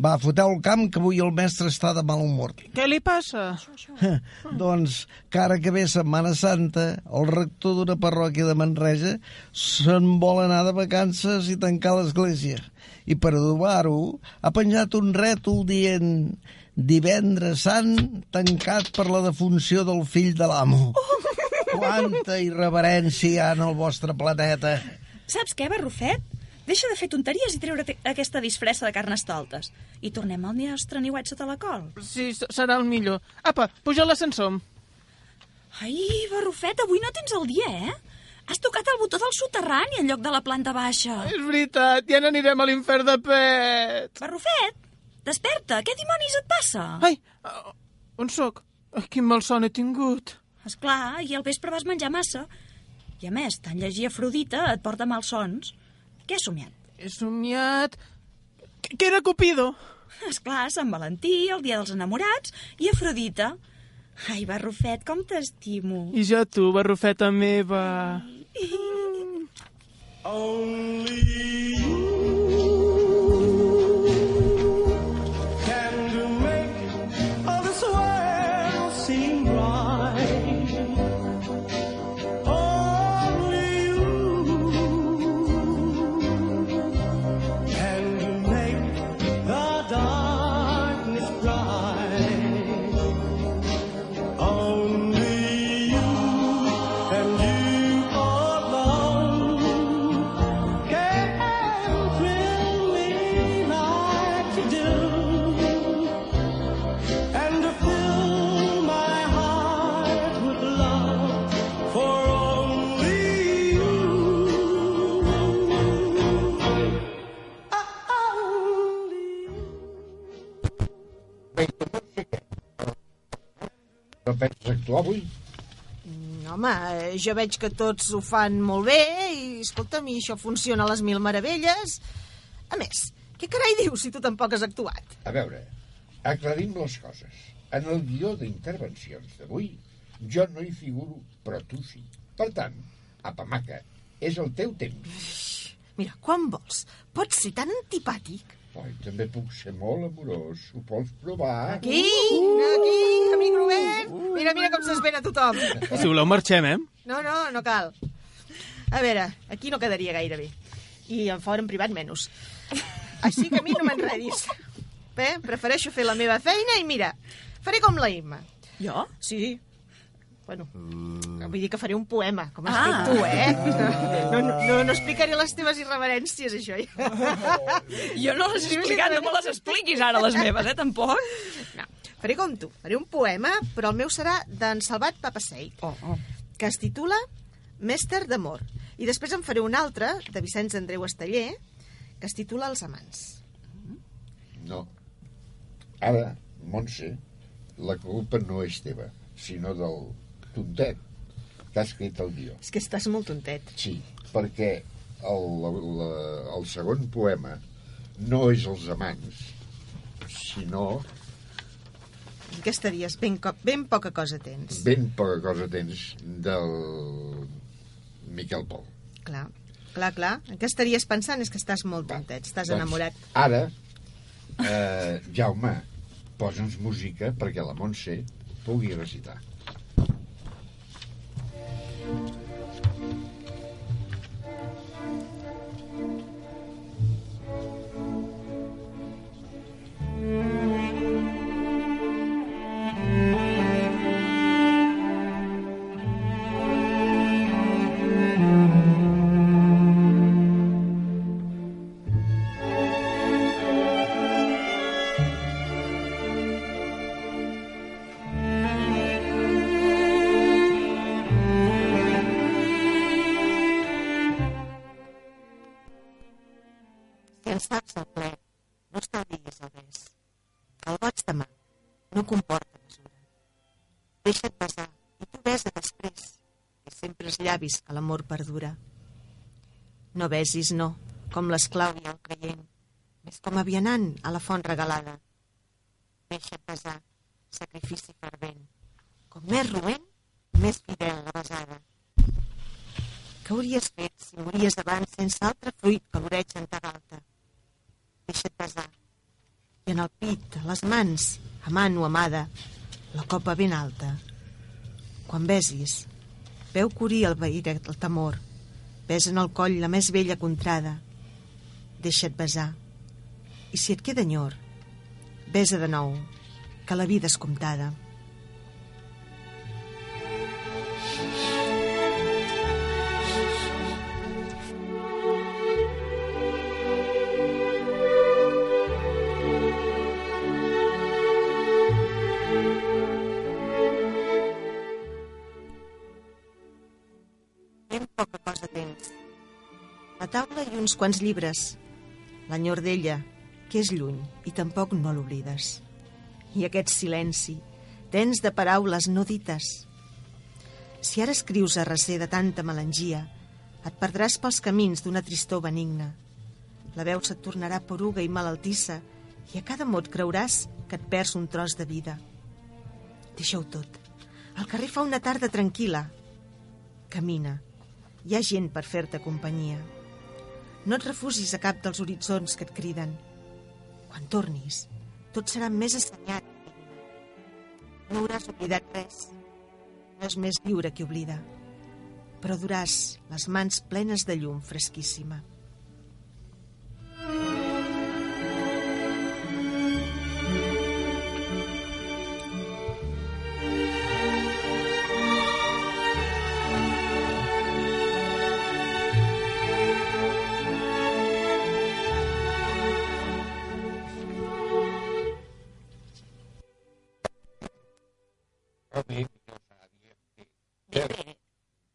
Va, foteu el camp, que avui el mestre està de mal humor. Què li passa? doncs, que ara que ve Setmana Santa, el rector d'una parròquia de Manresa se'n vol anar de vacances i tancar l'església. I per adobar-ho, ha penjat un rètol dient divendres sant tancat per la defunció del fill de l'amo. Quanta irreverència hi ha en el vostre planeta. Saps què, Barrufet? Deixa de fer tonteries i treure aquesta disfressa de carnestoltes. I tornem al nostre niuet sota la col. Sí, serà el millor. Apa, puja a l'ascensor. Ai, Barrufet, avui no tens el dia, eh? Has tocat el botó del soterrani en lloc de la planta baixa. És veritat, ja n'anirem a l'infern de pet. Barrufet, desperta, què dimonis et passa? Ai, on sóc? Quin malson he tingut. Esclar, i al vespre vas menjar massa. I a més, tant llegir Afrodita et porta malsons. Què has somiat? He somiat... Que, que era Cupido. Esclar, Sant Valentí, el dia dels enamorats i Afrodita. Ai, Barrufet, com t'estimo. I jo tu, barrufeta meva. can penses actuar avui? No, home, eh, jo veig que tots ho fan molt bé i, escolta'm, i això funciona a les mil meravelles. A més, què carai dius si tu tampoc has actuat? A veure, aclarim les coses. En el guió d'intervencions d'avui, jo no hi figuro, però tu sí. Per tant, apamaca, és el teu temps. Mira, quan vols? Pots ser tan antipàtic. Oi, també puc ser molt amorós. Ho vols provar? Aquí, aquí, amic Robert. Mira, mira com s'espera tothom. Si voleu, marxem, eh? No, no, no cal. A veure, aquí no quedaria gaire bé. I en fora en privat menys. Així que a mi no m'enredis. Bé, prefereixo fer la meva feina i mira, faré com la Imma. Jo? Sí. Bueno, vull dir que faré un poema, com has Ah. fet tu, eh? No, no, no, no explicaré les teves irreverències, això. Jo no les he explicat, no me les expliquis ara, les meves, eh, tampoc. No, faré com tu, faré un poema, però el meu serà d'en Salvat Papasseit, Oh, oh. que es titula Mester d'amor. I després en faré un altre, de Vicenç Andreu Esteller, que es titula Els amants. No. Ara, Montse, la culpa no és teva, sinó del tontet que ha escrit el guió. És que estàs molt tontet. Sí, perquè el, el, el segon poema no és els amants, sinó I que estaries ben, ben poca cosa tens. ben poca cosa tens del Miquel Pol. Clar, clar, clar. En què estaries pensant? És que estàs molt tontet, estàs enamorat. Doncs, ara, eh, Jaume, posa'ns música perquè la Montse pugui recitar. Llavis que l'amor perdura. No besis, no, com l'esclau i el creient. Ves com a vianant a la font regalada. Deixa't besar, sacrifici fervent. Com més roent, més fidel la besada. Què hauries fet si mories abans sense altre fruit que l'oreig en ta galta? Deixa't besar. I en el pit, les mans, amant o amada, la copa ben alta. Quan besis, veu curir el veïr el temor. Besa en el coll la més vella contrada. Deixa't besar. I si et queda enyor, besa de nou, que la vida és comptada. Taula i uns quants llibres. L'enyor d'ella, que és lluny, i tampoc no l'oblides. I aquest silenci, tens de paraules no dites. Si ara escrius a recer de tanta melangia, et perdràs pels camins d'una tristor benigna. La veu se't tornarà poruga i malaltissa i a cada mot creuràs que et perds un tros de vida. Deixa-ho tot. El carrer fa una tarda tranquil·la. Camina. Hi ha gent per fer-te companyia. No et refusis a cap dels horitzons que et criden. Quan tornis, tot serà més assenyat. No hauràs oblidat res. No és més lliure qui oblida. Però duràs les mans plenes de llum fresquíssima.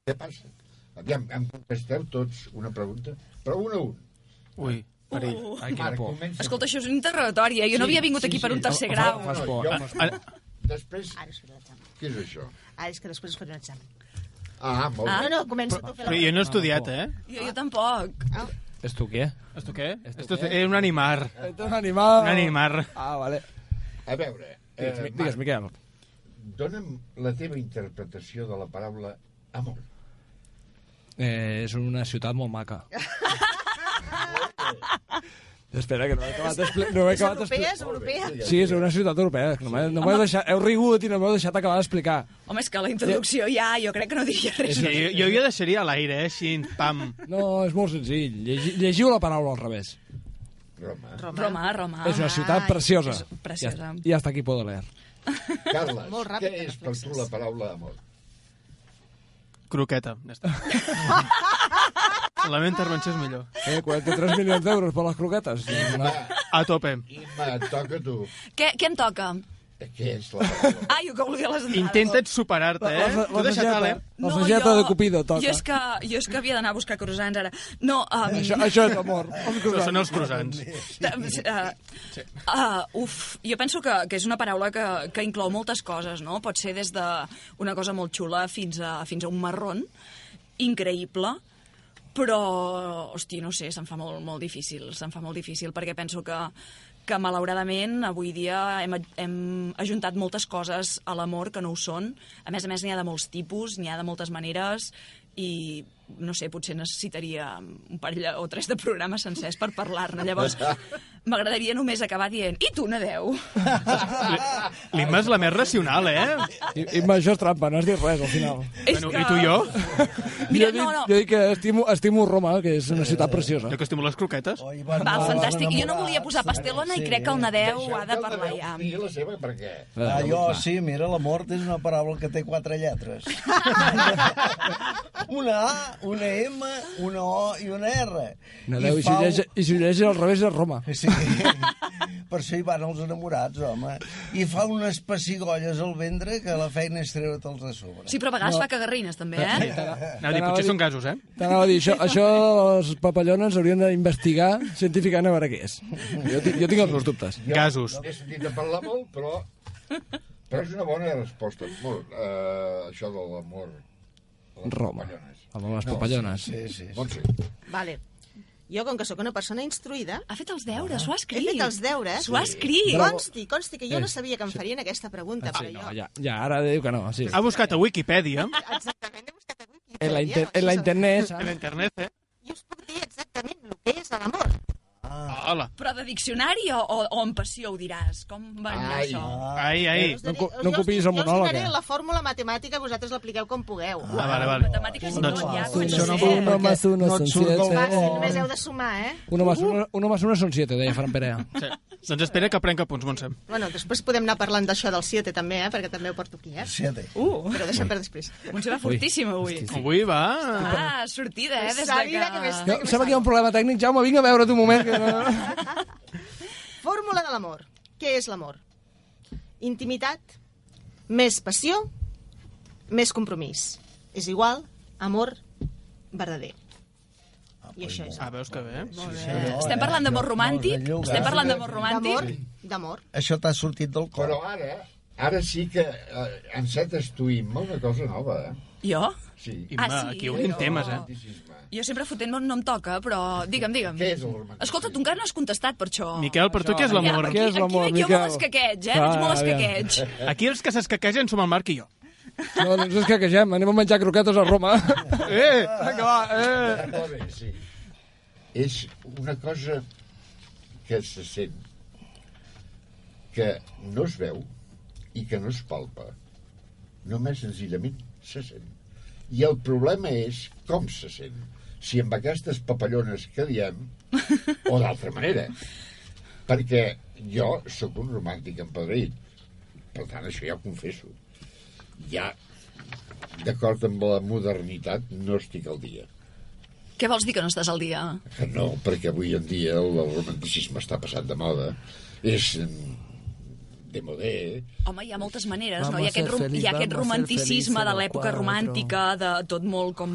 Què passa? Aviam, em contesteu tots una pregunta? Però un a un. Ui, perill. Ai, quina Marc, por. comença. Escolta, això és un interrogatori, eh? Jo no havia vingut aquí per un tercer No, grau. no, Fas no, por. jo- Ah, Després, Ara es l'examen. què és això? Ara és que després es farà un examen. Ah, molt Ah. bé. No, no, comença tu a fer Però jo no he estudiat, eh? Jo, jo tampoc. És tu què? Esto què? Esto és un animar. Ets un animal. Un animar. Ah, vale. A veure, eh, Digues, Miquel. dona'm la teva interpretació de la paraula amor. Eh, és una ciutat molt maca. Espera, que no he acabat d'explicar. No he És acabat europea, és europea. Sí, és una ciutat europea. No m'he no deixat... Heu rigut i no m'heu deixat acabar d'explicar. Home, és que la introducció ja, jo crec que no diria res. Sí, jo, jo ja deixaria a l'aire, eh? Així, pam. No, és molt senzill. Llegi, llegiu la paraula al revés. Roma. Roma, Roma. és una ciutat preciosa. és preciosa. I hasta aquí puedo leer. Carles, Molt ràpid, què que és per tu la paraula amor? Croqueta. Ja està. La meva intervenció és millor. Eh, 43 milions d'euros per les croquetes. A tope. Imma, toca tu. Què, què em toca? Què és la paraula? Ah, jo que volia les entrades. Intenta't superar-te, eh? La, Tu deixa't alt, eh? la sageta de Cupido toca. Jo és que, jo és que havia d'anar a buscar croissants ara. No, um, Això, això és amor. Els Això són els croissants. Uh, uh, uf, jo penso que, que és una paraula que, que inclou moltes coses, no? Pot ser des d'una cosa molt xula fins a, fins a un marrón increïble, però, hosti, no sé, se'm fa molt, molt difícil, se'm fa molt difícil, perquè penso que, que malauradament avui dia hem, hem ajuntat moltes coses a l'amor que no ho són. A més a més, n'hi ha de molts tipus, n'hi ha de moltes maneres, i no sé, potser necessitaria un parell o tres de programes sencers per parlar-ne. Llavors, m'agradaria només acabar dient i tu, Nadeu? L'Imma és la més racional, eh? I, i això és trampa, no has dit res al final. És Bueno, que- I tu i jo? Mira, jo, dic, no, no. jo dic que estimo, estimo Roma, que és una ciutat preciosa. Jo que estimo les croquetes. Oi, van, Val, fantàstic. Jo no volia posar pastelona i crec que el Nadeu ha de parlar ja. Digui la seva, per què? Ah, jo sí, mira, la mort és una paraula que té quatre lletres. una A, una M, una O i una R. Nadeu, i, si llegeix, I si llegeix al revés és Roma. Sí, per això hi van els enamorats, home. I fa unes pessigolles al ventre que la feina és treure-te'ls de sobre. Sí, però a vegades fa cagarrines, també, eh? Anava a dir, potser són gasos, eh? T'anava a dir, això, això els papallones haurien d'investigar científicament a veure què és. Jo, jo tinc els meus dubtes. Jo Gasos. He sentit a parlar molt, però... Però és una bona resposta. Molt, uh, això de l'amor. Roma. El de les papallones. Sí, sí. sí. Montse. Vale. Jo, com que sóc una persona instruïda, Ha fet els deures, s'ho ha he escrit. fet els deures. S'ho ha escrit. Consti, consti, que jo no Eh, sabia que em farien aquesta pregunta, Sí, però no, jo... ja, ja, ara diu que no, sí. Ha buscat a Wikipedia, Exactament, he buscat a Wikipedia. En la, inter en no? la internet, a saps? l'internet, eh? I us puc dir exactament el que és l'amor. Hola. Però de diccionari o, o, o en passió ho diràs? Com va anar Ai. això? Ai, ai. Us No diré- no jo us copiïs el Jo monòleg, us donaré eh? la fórmula matemàtica, vosaltres l'apliqueu com pugueu. Ah, vale, vale. Matemàtiques i tot, ja. Això comença no a vol- ser. Uno más uno no son surt del siete. Fàcil, Oh. només heu de sumar, eh? Uno más uno, uno más uno son siete, deia Fran Perea. Sí. Doncs espera que prenc apunts, Montse. Bueno, després podem anar parlant d'això del 7 també, eh? Perquè també ho porto aquí, eh? Siete. Uh, Però deixa'm per després. Montse va fortíssim avui. Avui va... Ah, sortida, eh? Des de que que... No, sembla que hi ha un problema tècnic. Jaume, vinga a veure tu un moment. Que no... Fórmula de l'amor. Què és l'amor? Intimitat, més passió, més compromís. És igual amor verdader. I això és Ah, veus que bé. Estem parlant d'amor romàntic? Lloc, Estem parlant d'amor romàntic? d'amor. Això t'ha sortit del cor. Però ara, ara sí que eh, encetes tu una cosa nova, eh? Jo? Sí. I, Ah, ah, sí? aquí obrim Però- temes, eh? Jo sempre fotent no, no em toca, però digue'm, digue'm. Què és romanticisme? Escolta, tu encara no has contestat per això. Miquel, per tu què és l'amor? aquí, Què és aquí l'amor, veig jo Miquel? molt escaqueig, eh? Clar, Veig molt escaqueig. Aquí els que s'escaquegen som el Marc i jo. No, doncs és que quegem, anem a menjar croquetes a Roma. Eh! Vinga, va, eh. Sí. És una cosa que se sent, que no es veu i que no es palpa. Només senzillament se sent. I el problema és com se sent. Si amb aquestes papallones que diem o d'altra manera. Perquè jo sóc un romàntic empedreït. Per tant, això ja ho confesso. Ja, d'acord amb la modernitat, no estic al dia. Què vols dir que no estàs al dia? No, perquè avui en dia el, el romanticisme està passat de moda. És de modé. Home, hi ha moltes maneres, no? Vamos Hi ha aquest, a feliz, hi ha aquest a romanticisme feliz, de l'època 04. romàntica, de tot molt com...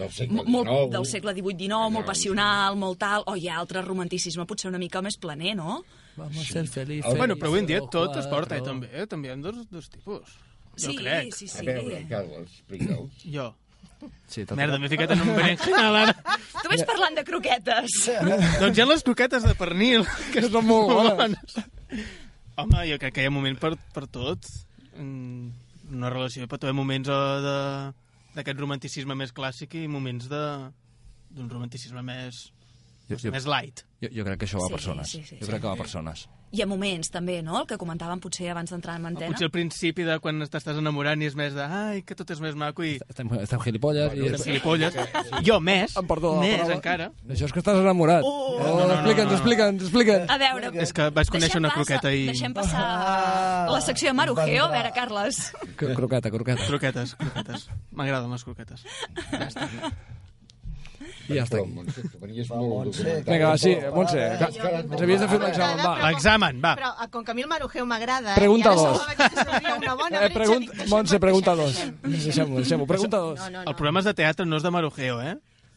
Del segle molt, XIX. del segle XVIII-XIX, molt passional, molt tal... O hi ha altre romanticisme, potser una mica més planer, no? Vamos a ser felices. El- Bueno, però avui en dia tot es porta, eh, també. Eh? També hi ha dos, dos tipus. Jo sí, crec. sí, A sí. veure, Carles, explica'l. Jo. Sí, tot Merda, m'he ficat en un berenjenal ara. Tu ves parlant de croquetes. doncs hi ha les croquetes de pernil, que Són molt bones. Home, jo crec que hi ha moment per, per tot. En una relació pot haver moments eh, de- d'aquest romanticisme més clàssic i moments de d'un romanticisme més, Jo, jo, més light. jo, jo crec que això va a Sí, persones. sí, sí, jo sí. crec que va a persones. Hi ha moments, també, no?, el que comentàvem potser abans d'entrar en antena. Potser al principi de quan t'estàs enamorant i és més de ai, que tot és més maco i Estem, estem gilipolles i... de gilipolles. Jo més, Em perdó més paraula. encara. Això és que estàs enamorat. Oh, no, no, no, explica'ns, no. explica'ns, explica'ns. A veure... És que vaig conèixer una croqueta i- Deixem passar la secció de Marujeo. A veure, Carles. Cro- Croqueta, croqueta. Croquetes, croquetes. M'agraden les croquetes. I ja està. Prou, Montse, que venies molt Montse, documentat. Vinga, va, sí, Montse. Ens havies de fer un examen, va. L'examen, va. Però eh, com que a mi el Marujeu m'agrada... Pregunta i ara dos. semblava que seria una bona Eh, pregun... Montse, pregunta dos. deixem-ho. Deixem-ho. Pregunta dos. El programa és de teatre, no és de marujeo, eh?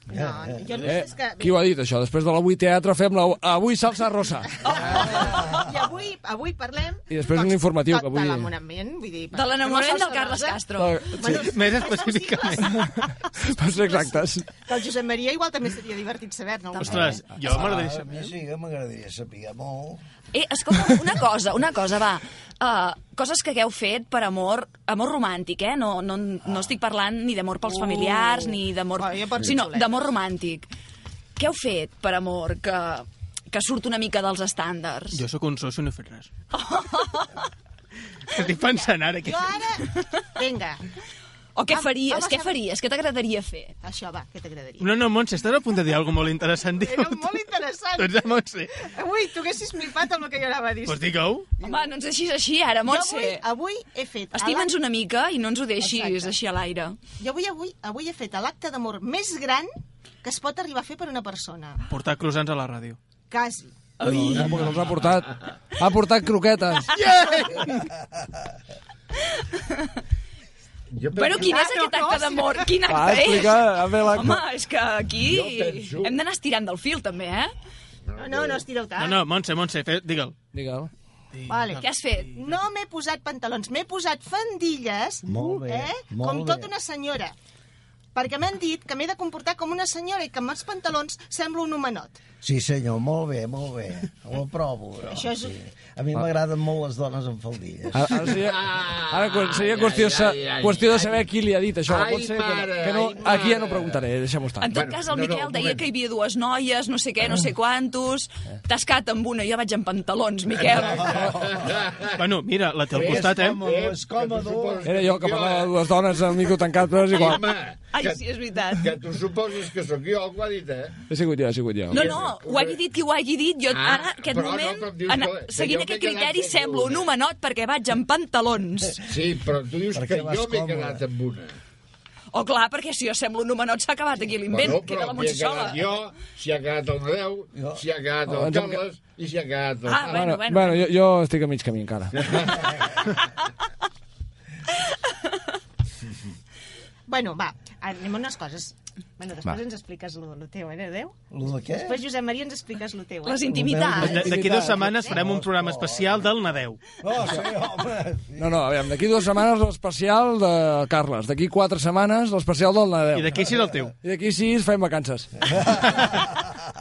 No, jo no Eh, que... qui ho ha dit, això? Després de l'avui teatre fem la... avui salsa rosa. I avui, avui parlem... I després un informatiu, que vull De l'enamorament, vull dir... De l'enamorament del Carles Castro. Bueno, Més específicament. Per ser exactes. Que el Josep Maria igual també seria divertit saber-ne. Ostres, jo m'agradaria saber. sí que m'agradaria saber molt. Eh, escolta, una cosa, una cosa, va. Uh, coses que hagueu fet per amor, amor romàntic, eh? No, no, no estic parlant ni d'amor pels familiars, ni d'amor... Jo sinó xuleta. D'amor romàntic. Què heu fet per amor que, que surt una mica dels estàndards? Jo sóc un soci i no he fet res. Estic pensant ara que... Jo ara... Vinga, O què faries? home, Què faries? Què t'agradaria fer? això va, què t'agradaria? No, no, Montse, estàs a punt de dir alguna molt interessant. Era molt interessant. Doncs, Montse, Avui tu haguessis flipat amb el que jo anava a dir. doncs digue-ho. Home, no ens deixis així ara, Jo avui, Montse. avui he fet... a Estima'ns una mica i no ens ho deixis Exacte. així a l'aire. Jo avui, avui, avui he fet l'acte d'amor més gran que es pot arribar a fer per una persona. Portar croissants a la ràdio. Quasi. No, perquè no els ha portat. Ha portat croquetes. Jo Però penso- quin és Ah, no, aquest acte no, d'amor? Quin Va, acte és? explica, a veure, la- Home, és que aquí penso- hem d'anar estirant del fil, també, eh? No, no, no estireu No, tant. no, Montse, Montse, fe- digue'l. Digue'l. Vale. Què has fet? No m'he posat pantalons, m'he posat fandilles, Molt bé, eh? molt com bé. tota una senyora. Perquè m'han dit que m'he de comportar com una senyora i que amb els pantalons semblo un homenot. Sí, senyor, molt bé, molt bé. Ho aprovo. No? Això és- Sí. A mi m'agraden molt les dones amb faldilles. Ara, ara seria, ara seria qüestió, sa- qüestió de saber qui li ha dit això. Ai, Pot ser que, no- no, ai, aquí ja no preguntaré, deixem-ho estar. En tot Bueno, cas, el no, no, Miquel un deia que hi havia dues noies, no sé què, no sé quantos... T'has quedat amb una, jo vaig en pantalons, Miquel. Bueno, mira, la té al costat, eh? és còmode. Era jo que parlava de dues dones amb micro tancat, però és igual. Home, Ai, que, sí, és veritat. que tu suposes que sóc jo el que ho ha dit, eh? He sigut jo, he sigut jo. No, no, ho hagi dit qui ho hagi dit. Jo Ah, ara, aquest no, moment, em dius en, que- que seguint aquest criteri, amb semblo un homenot perquè vaig en pantalons. Sí, però tu dius Perquè que jo m'he quedat amb una. O clar, perquè si jo semblo un homenot s'ha acabat aquí l'invent. Bueno, Queda la però Montse m'hi he quedat sola. jo, s'hi ha quedat el Nadeu, Jo. s'hi ha quedat Oh, el hem Carles i s'hi ha quedat el... Ah, bueno, bueno. bueno jo, jo estic a mig camí encara. Bueno, va, anem a unes coses. Bueno, després Va. ens expliques lo, lo teu, eh, Adéu? Lo de què? Després, Josep Maria, ens expliques lo teu, eh? Les intimitats. D'aquí dues setmanes farem un programa especial del Nadeu. Oh, sí, home. No, no, aviam, d'aquí dues setmanes l'especial de Carles, d'aquí quatre setmanes l'especial del Nadal. I d'aquí sis el teu. I d'aquí sis fem vacances.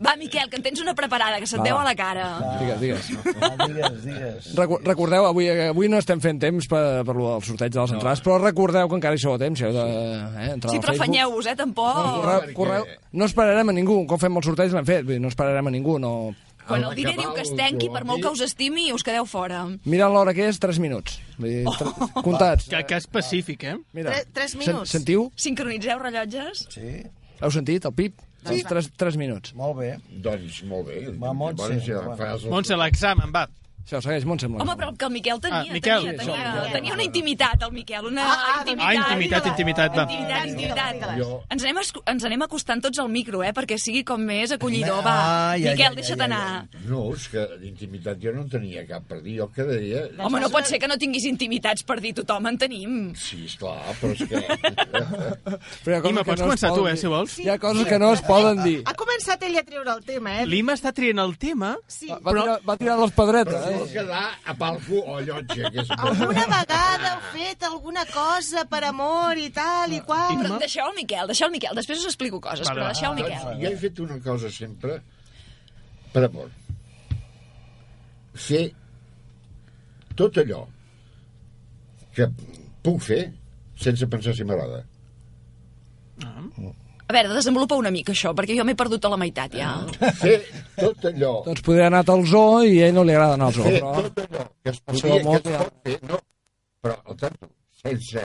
Va, Miquel, que en tens una preparada, que se't Va, va. a la cara. Digues, digues. Va, digues, digues. Recu recordeu, avui, avui no estem fent temps per, per lo del sorteig de les entrades, però recordeu que encara hi sou a temps, si heu de, eh, entrar Sí, però afanyeu-vos, eh, tampoc. Correu, perquè- correu, no esperarem a ningú, com fem el sorteig l'hem fet, no esperarem a ningú, no... Quan Al el diner diu que es el tanqui, per molt que us estimi, us quedeu fora. Mirant l'hora que és, 3 minuts. Vull dir, tre- comptats. Que, que específic, eh? Mira, Tre- tres sen- minuts. sentiu? Sincronitzeu rellotges? Sí, Heu sentit, el pip? Sí. 3, 3 minuts. molt bé. Doncs molt bé. Va, Montse, Llavors ja fas el- Montse, l'examen, va. Això, segueix, Montse. Home, però que el Miquel tenia, Ah, Miquel. tenia, Sí, tenia, som- tenia una intimitat, el Miquel, una Ah, ah, intimitat. Ah, intimitat, intimitat, va. Intimitat, intimitat. Jo- Ens anem, ens anem acostant tots al micro, eh, perquè sigui com més acollidor. Va, Ah, ja, Miquel, ja, deixa't ja, ja, anar. No, és que d'intimitat jo no en tenia cap per dir. Jo el que deia... Home, no pot ser que no tinguis intimitats per dir tothom, en tenim. Sí, esclar, però és que... Però Ima, que pots no començar tu, eh, si vols. Hi ha coses que no es poden dir. Ha començat ell a treure el tema, eh? L'Ima està triant el tema. Sí. Va, tirar, va tirar les pedretes. Però vol quedar a palco o llotja, que és... Alguna vegada heu fet alguna cosa per amor i tal i qual? Però deixeu el Miquel, deixeu el Miquel. Després us explico coses, Vale, però deixeu el Doncs Miquel. jo he fet una cosa sempre per amor. Fer tot allò que puc fer sense pensar si m'agrada. A veure, desenvolupa una mica això, perquè jo m'he perdut a la meitat, ja. Fer tot allò Doncs podria anar al zoo i a ell no li agrada anar al zoo, fer però... tot allò que es podia, que es pot fer, no, però el tanto, sense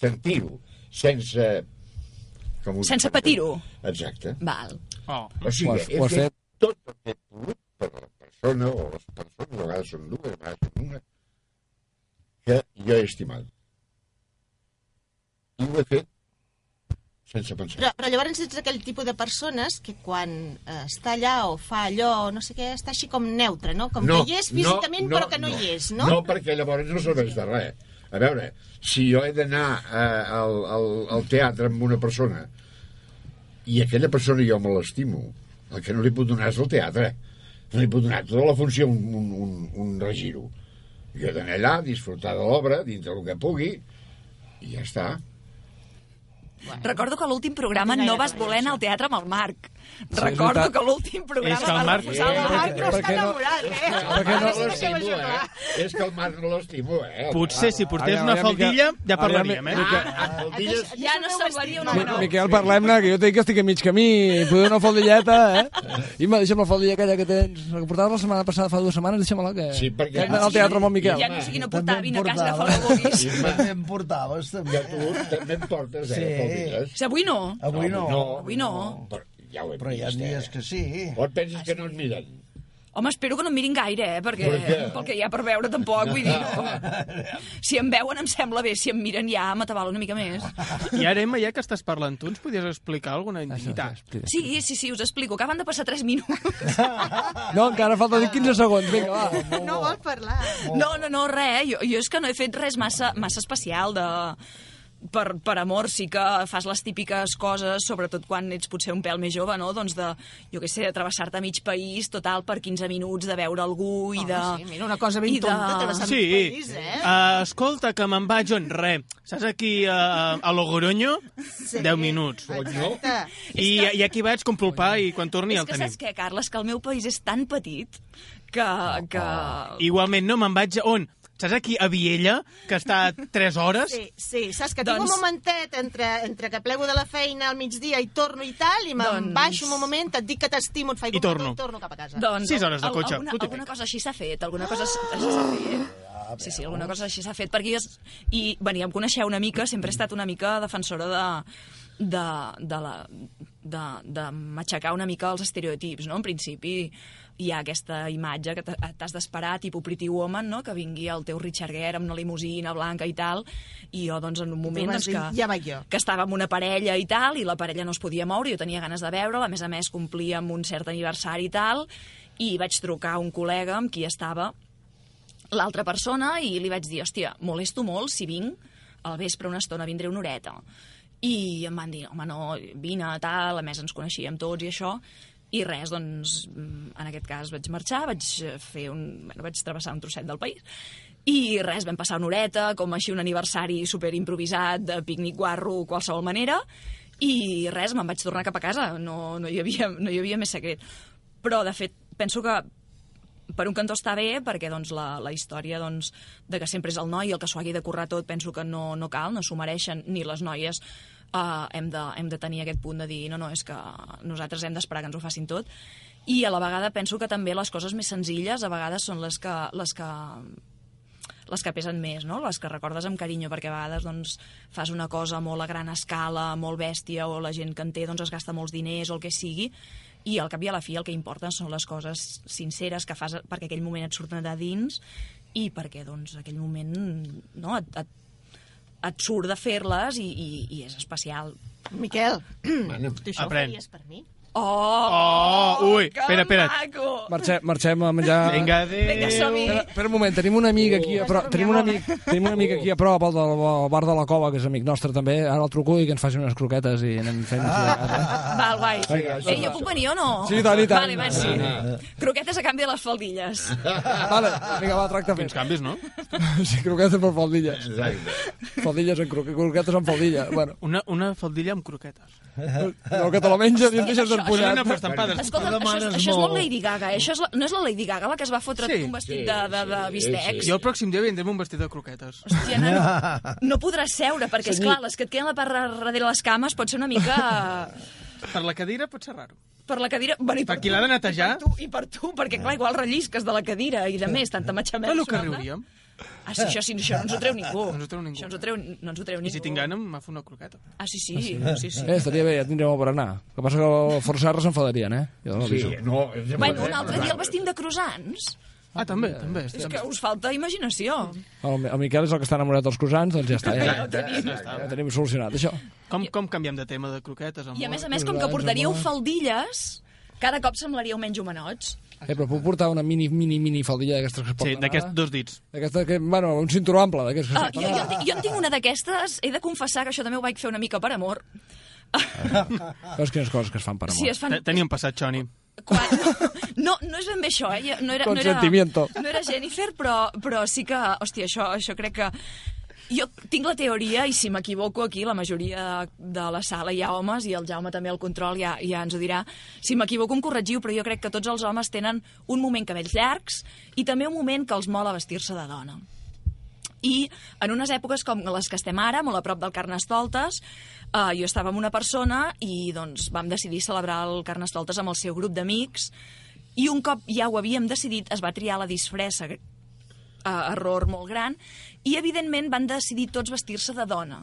sentir-ho, sense... Com Sense patir-ho. Exacte. Val. Oh. O sigui, ho has fet tot el que he pogut per la persona o les persones, a vegades són dues, a vegades són una, que jo he estimat. I ho he fet sense pensar. Però, però llavors ets aquell tipus de persones que quan eh, està allà o fa allò no sé què, està així com neutre, no? Com que hi és físicament però que no, hi és, no? No, perquè llavors no serveix de res. A veure, si jo he d'anar eh, al, al, al teatre amb una persona i aquella persona jo me l'estimo, el que no li puc donar és el teatre. No li puc donar tota la funció un, un, un, un regiro. Jo he d'anar allà, disfrutar de l'obra, dintre el que pugui, i ja està. Recordo que l'últim programa no vas voler anar al teatre amb el Marc. Recordo que l'últim programa És que el Marc- el Ah, Marc. Per està no- enamorat, eh? perquè no- No deixeu eh? acabar. És que el Marc no l'estimo, eh? Potser si portés una faldilla ja parlaríem, eh? Ah. Ja no semblaria un home nou. Miquel, parlem-ne, que jo t'he dit que estic a mig camí, i poder una faldilleta, eh? Imma, deixa'm la faldilla aquella que tens, la que portaves la setmana passada, fa dues setmanes, deixa'm-la, que... Sí, perquè- al teatre amb el Miquel. Ja no siguin a portar, També vine a casa, portava. fa el vulguis. També em portaves, també. Ja tu també em portes, eh, Sí. faldilles. Si avui no. Avui no. Avui no. Ja ho he Però hi ha vist, dies eh? que sí. O et penses que no et miren? Home, espero que no em mirin gaire, eh? Perquè, Per què? pel que hi ha per veure tampoc, vull dir, no. Si em veuen em sembla bé, si em miren ja m'atabalo una mica més. I ara, Emma, ja que estàs parlant tu, ens podries explicar alguna intimitat? Sí, sí, sí, us explico. Acaben de passar 3 minuts. No, encara falta dir 15 segons, vinga, va. No vol parlar. No, no, no, res. Jo, jo és que no he fet res massa, massa especial de per, per amor sí que fas les típiques coses, sobretot quan ets potser un pèl més jove, no? Doncs de, jo què sé, de travessar-te mig país, total, per 15 minuts, de veure algú i de... sí, mira, una cosa ben i de- tonta, travessar Sí. mig país, eh? Uh, escolta, que me'n vaig on? Re. Saps aquí uh, a Logroño? Sí. 10 minuts. Exacte. I, I aquí vaig, compro el pa i quan torni És el que tenim. saps què, Carles? Que el meu país és tan petit que... que... Igualment, no, me'n vaig... a- On? Saps aquí, a Viella, que està a 3 hores? Sí, sí, saps que Doncs- tinc un momentet entre, entre que plego de la feina al migdia i torno i tal, i me'n Doncs- baixo un moment, et dic que t'estimo, et faig I un torno. i torno cap a casa. Doncs, Sis hores de al- cotxe, Alguna, alguna cosa així s'ha fet, alguna cosa així s'ha fet. Sí, sí, alguna cosa així s'ha fet, perquè jo, i, bueno, ja em coneixeu una mica, sempre he estat una mica defensora de, de, de, la, de, de matxacar una mica els estereotips, no? En principi hi ha aquesta imatge que t'ha- t'has d'esperar, tipus Pretty Woman, no? Que vingui el teu Richard Gere amb una limusina blanca i tal, i jo, doncs, en un moment, doncs, dir, que "Ja vaig jo". que estava amb una parella i tal, i la parella no es podia moure, jo tenia ganes de veure'l, a més a més complia amb un cert aniversari i tal, i vaig trucar a un col·lega amb qui estava l'altra persona i li vaig dir, hòstia, molesto molt si vinc al vespre una estona, vindré una horeta. I em van dir, home, no, vine, tal, a més ens coneixíem tots i això, i res, doncs, mm, en aquest cas vaig marxar, vaig eh, fer un... Bueno, vaig travessar un trosset del país, i res, vam passar una horeta, com així un aniversari super improvisat, de pícnic guarro, qualsevol manera, i res, me'n vaig tornar cap a casa, no, no, hi havia, no hi havia més secret. Però, de fet, penso que per un cantó està bé, perquè doncs, la, la història doncs, de que sempre és el noi el que s'ho hagi de currar tot, penso que no, no cal, no s'ho mereixen, ni les noies uh, hem, de, hem de tenir aquest punt de dir no, no, és que nosaltres hem d'esperar que ens ho facin tot. I a la vegada penso que també les coses més senzilles a vegades són les que, les que les que pesen més, no? les que recordes amb carinyo, perquè a vegades doncs, fas una cosa molt a gran escala, molt bèstia, o la gent que en té doncs, es gasta molts diners o el que sigui, i al cap i a la fi el que importa són les coses sinceres que fas perquè aquell moment et surten de dins i perquè doncs, aquell moment no, et, et, et surt de fer-les i, i, i és especial. Miquel, Bueno, tu això Aprèn. ho faries per mi? Oh, Oh, ui, espera, espera. maco! Marxem, marxem a menjar... Vinga, adéu. Vinga, som-hi. Espera, espera un moment, tenim un amic aquí a prop, tenim un amic, tenim un amic aquí a prop, al del al bar de la Cova, que és amic nostre també, ara el truco i que ens faci unes croquetes i anem fent... Ah. Val, guai. Vinga, Eh, jo puc venir o no? Sí, i tant, i tant. Vale, va, sí. Croquetes a canvi de les faldilles. Vale, vinga, va, tracta Quins fent. canvis, no? Sí, croquetes per faldilles. exacte. Faldilles en croquetes, croquetes amb faldilla. Bueno, Una, una faldilla amb croquetes. No, que te la menges i et deixes Això-. Una per estampades. Escolta, Tu això, això és molt molt. Lady Gaga, eh? Això és la, no és la Lady Gaga la que es va fotre Sí, un vestit sí, de, de, de sí, bistecs? sí. Jo el pròxim dia vindré amb un vestit de croquetes. Hòstia, nano, no podràs seure, perquè, és clar les que et queden la part darrere les cames pot ser una mica... Per la cadira pot ser raro. per la cadira... Bueno, i Per qui l'ha de netejar? I per tu, i per tu perquè clar, igual rellisques de la cadira i de més, tanta matxamel. Però el que riuríem. Ah, sí, això, sí, això no ens ho treu ningú. No ens ho treu ningú. Això ens ho treu, no ens ho treu I ningú. si tinc gana, m'ha fet una croqueta. Ah, sí, sí, sí, sí. Eh, estaria bé, ja tindrem per anar. El que passa que els forçarres s'enfadarien, eh? Jo no Sí, no... és Bueno, un altre dia el vestim de croissants. Ah, també, també. És que us falta imaginació. El, el Miquel és el que està enamorat dels croissants, doncs ja està, ja, Ja ja, tenim. ja tenim solucionat, això. Com, com canviem de tema de croquetes? Amor? I a més a més, com que portaríeu faldilles, cada cop semblaríeu menys homenots. Eh, però puc portar una mini, mini, mini faldilla d'aquestes que es Sí, porten d'aquests ara? dos dits. D'aquesta que, bueno, un cinturó ample, d'aquests que Ah, es jo, jo, en tinc, jo en tinc una d'aquestes, he de confessar que això també ho vaig fer una mica per amor. Veus quines coses que es fan per amor. Sí, es fan... Te- Tenia un passat, Xoni. Quan... No, no és ben bé això, eh? No era, no era, no era Jennifer, però, però sí que... Hòstia, això, això crec que... Jo tinc la teoria, i si m'equivoco aquí, la majoria de la sala hi ha homes, i el Jaume també al control ja, ja ens ho dirà. Si m'equivoco em corregiu, però jo crec que tots els homes tenen un moment cabells llargs i també un moment que els mola vestir-se de dona. I en unes èpoques com les que estem ara, molt a prop del Carnestoltes, eh, jo estava amb una persona i doncs, vam decidir celebrar el Carnestoltes amb el seu grup d'amics i un cop ja ho havíem decidit es va triar la disfressa, eh, error molt gran, i evidentment van decidir tots vestir-se de dona.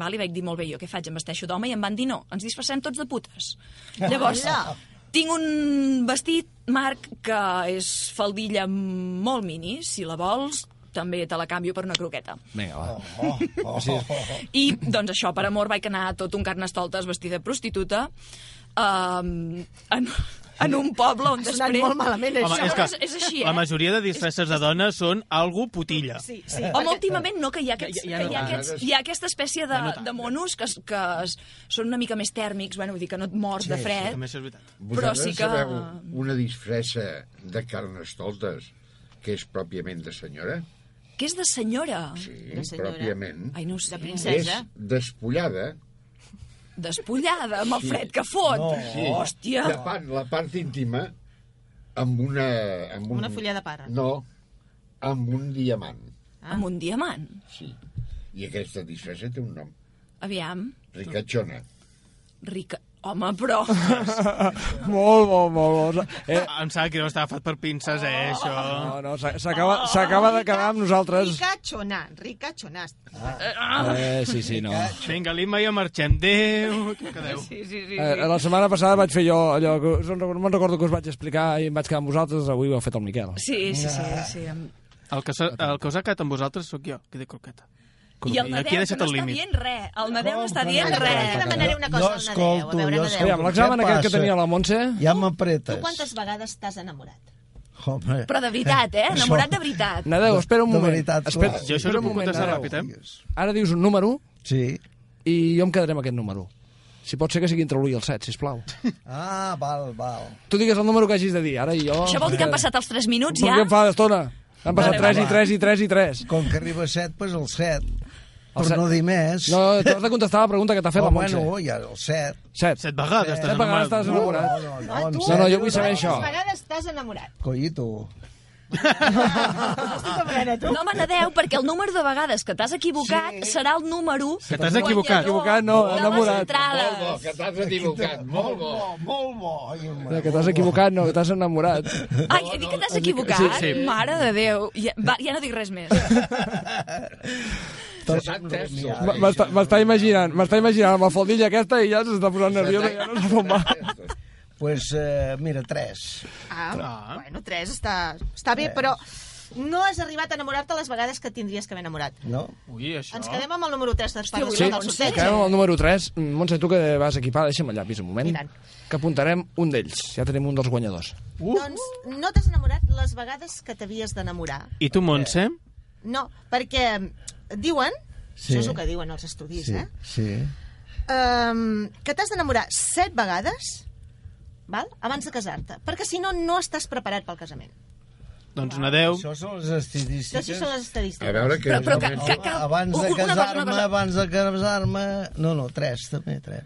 Val? I vaig dir, molt bé, jo què faig? Em vesteixo d'home? I em van dir, no, ens disfressem tots de putes. Llavors, Hola. tinc un vestit, Marc, que és faldilla molt mini, si la vols, també te la canvio per una croqueta. Vinga, va. Sí, I, doncs, això, per amor, vaig anar tot un carnestoltes vestida de prostituta. Um, en... en un poble on Ha sonat després... molt malament, Home, això. és que És, és així, la eh? majoria de disfresses de dones són algo putilla. Sí, sí. Home, últimament no, que hi ha, aquests, Ja- ja que no hi ha, aquests, hi ha aquesta espècie de, de monos que, que es, són una mica més tèrmics, bueno, vull dir que no et mors de fred. Això és veritat. Però sí que- sabeu una disfressa de carnestoltes que és pròpiament de senyora? Que és de senyora. Sí, De senyora. pròpiament. Ai, no sé. De princesa. És despullada. Despullada, amb el fred que fot. No. Sí, Hòstia. tapant la part íntima amb una... Amb un, Una fulla de parra. No, amb un diamant. Amb un diamant. Sí. I aquesta disfressa té un nom. Aviam. Ricachona. Rica. Home, però... molt, molt, molt. molt. Eh, Em sap que no està agafat per pinces, eh, això. no, no, s'ha- s'acaba s'acaba de quedar amb nosaltres. Ricachonà, ricachonà. Eh, sí, sí, no. Vinga, l'Imma i jo marxem. Adéu. Adéu. Sí, sí, sí. Eh, la setmana passada vaig fer jo allò que no me'n recordo que us vaig explicar i em vaig quedar amb vosaltres, avui ho ha fet el Miquel. Sí, sí, sí. sí. El que, el que us ha quedat amb vosaltres sóc jo, que de croqueta. I el Nadeu, que no el està límit. dient res. El Nadeu no està dient Jo res. demanaré una Jo cosa al Nadeu. escolto, A veure, jo Nadeu. Aviam, l'examen aquest que tenia la Montse... Ja Tu m'apretes. quantes vegades t'has enamorat? Home, Però de veritat, eh? Enamorat de veritat. Nadeu, espera un De moment. veritat, espera. Jo això un puc moment, contestar ràpid, eh? Ara dius un número Sí. i jo em quedaré amb aquest número. Si pot ser que sigui entre l'1 i el 7, sisplau. Ah, val, val. Tu digues el número que hagis de dir, ara i jo... Això vol dir que han passat els 3 minuts Perquè ja? em fa d'estona. Han passat Vale, 3 i va. 3 i 3 i 3. Com que arriba a 7, doncs el 7. Per set. no dir més. No, t'has de contestar la pregunta que t'ha fet oh, la Montse. bueno, ja el 7. 7. Set vegades Set estàs vegades estàs enamorat. enamorat. No, no, Ah, no, tu? No, no, jo vull saber això. Quantes vegades t'has enamorat? Collito. Tu. No me n'adeu, perquè el número de vegades que t'has equivocat Sí. serà el número... Que t'has equivocat. Equivocat, no, de enamorat. entrades. Molt bo, que t'has equivocat. Molt bo. Molt bo. Ai. Que t'has equivocat, no, que t'has enamorat. Ai, he dit que t'has equivocat? Sí, sí. Mare de Déu. Ja, va, ja no dic res més. M'està imaginant, m'està imaginant amb la faldilla aquesta i ja s'està posant nerviosa i ja no sap on va. pues, eh, mira, 3. Ah, Ah. bueno, tres està, està bé, però no has arribat a enamorar-te les vegades que tindries que haver enamorat. No? Ui, això... Ens quedem amb el número 3 dels pares Sí, del sorteig. quedem amb el número 3. Montse, tu que vas equipar, deixa'm el llapis un moment, I tant. que apuntarem un d'ells. Ja tenim un dels guanyadors. Doncs no t'has enamorat les vegades que t'havies d'enamorar. I tu, Montse? No, perquè diuen, Sí. això és el que diuen els estudis, Sí, eh? sí. Um, que t'has d'enamorar set vegades val? abans de casar-te, perquè si no, no estàs preparat pel casament. Doncs Nadeu. Això són les Això estadístiques. són les estadístiques. A veure que... Però- però que- que- que- abans de una una casar-me, abans de casar-me... No, no, 3, també, 3.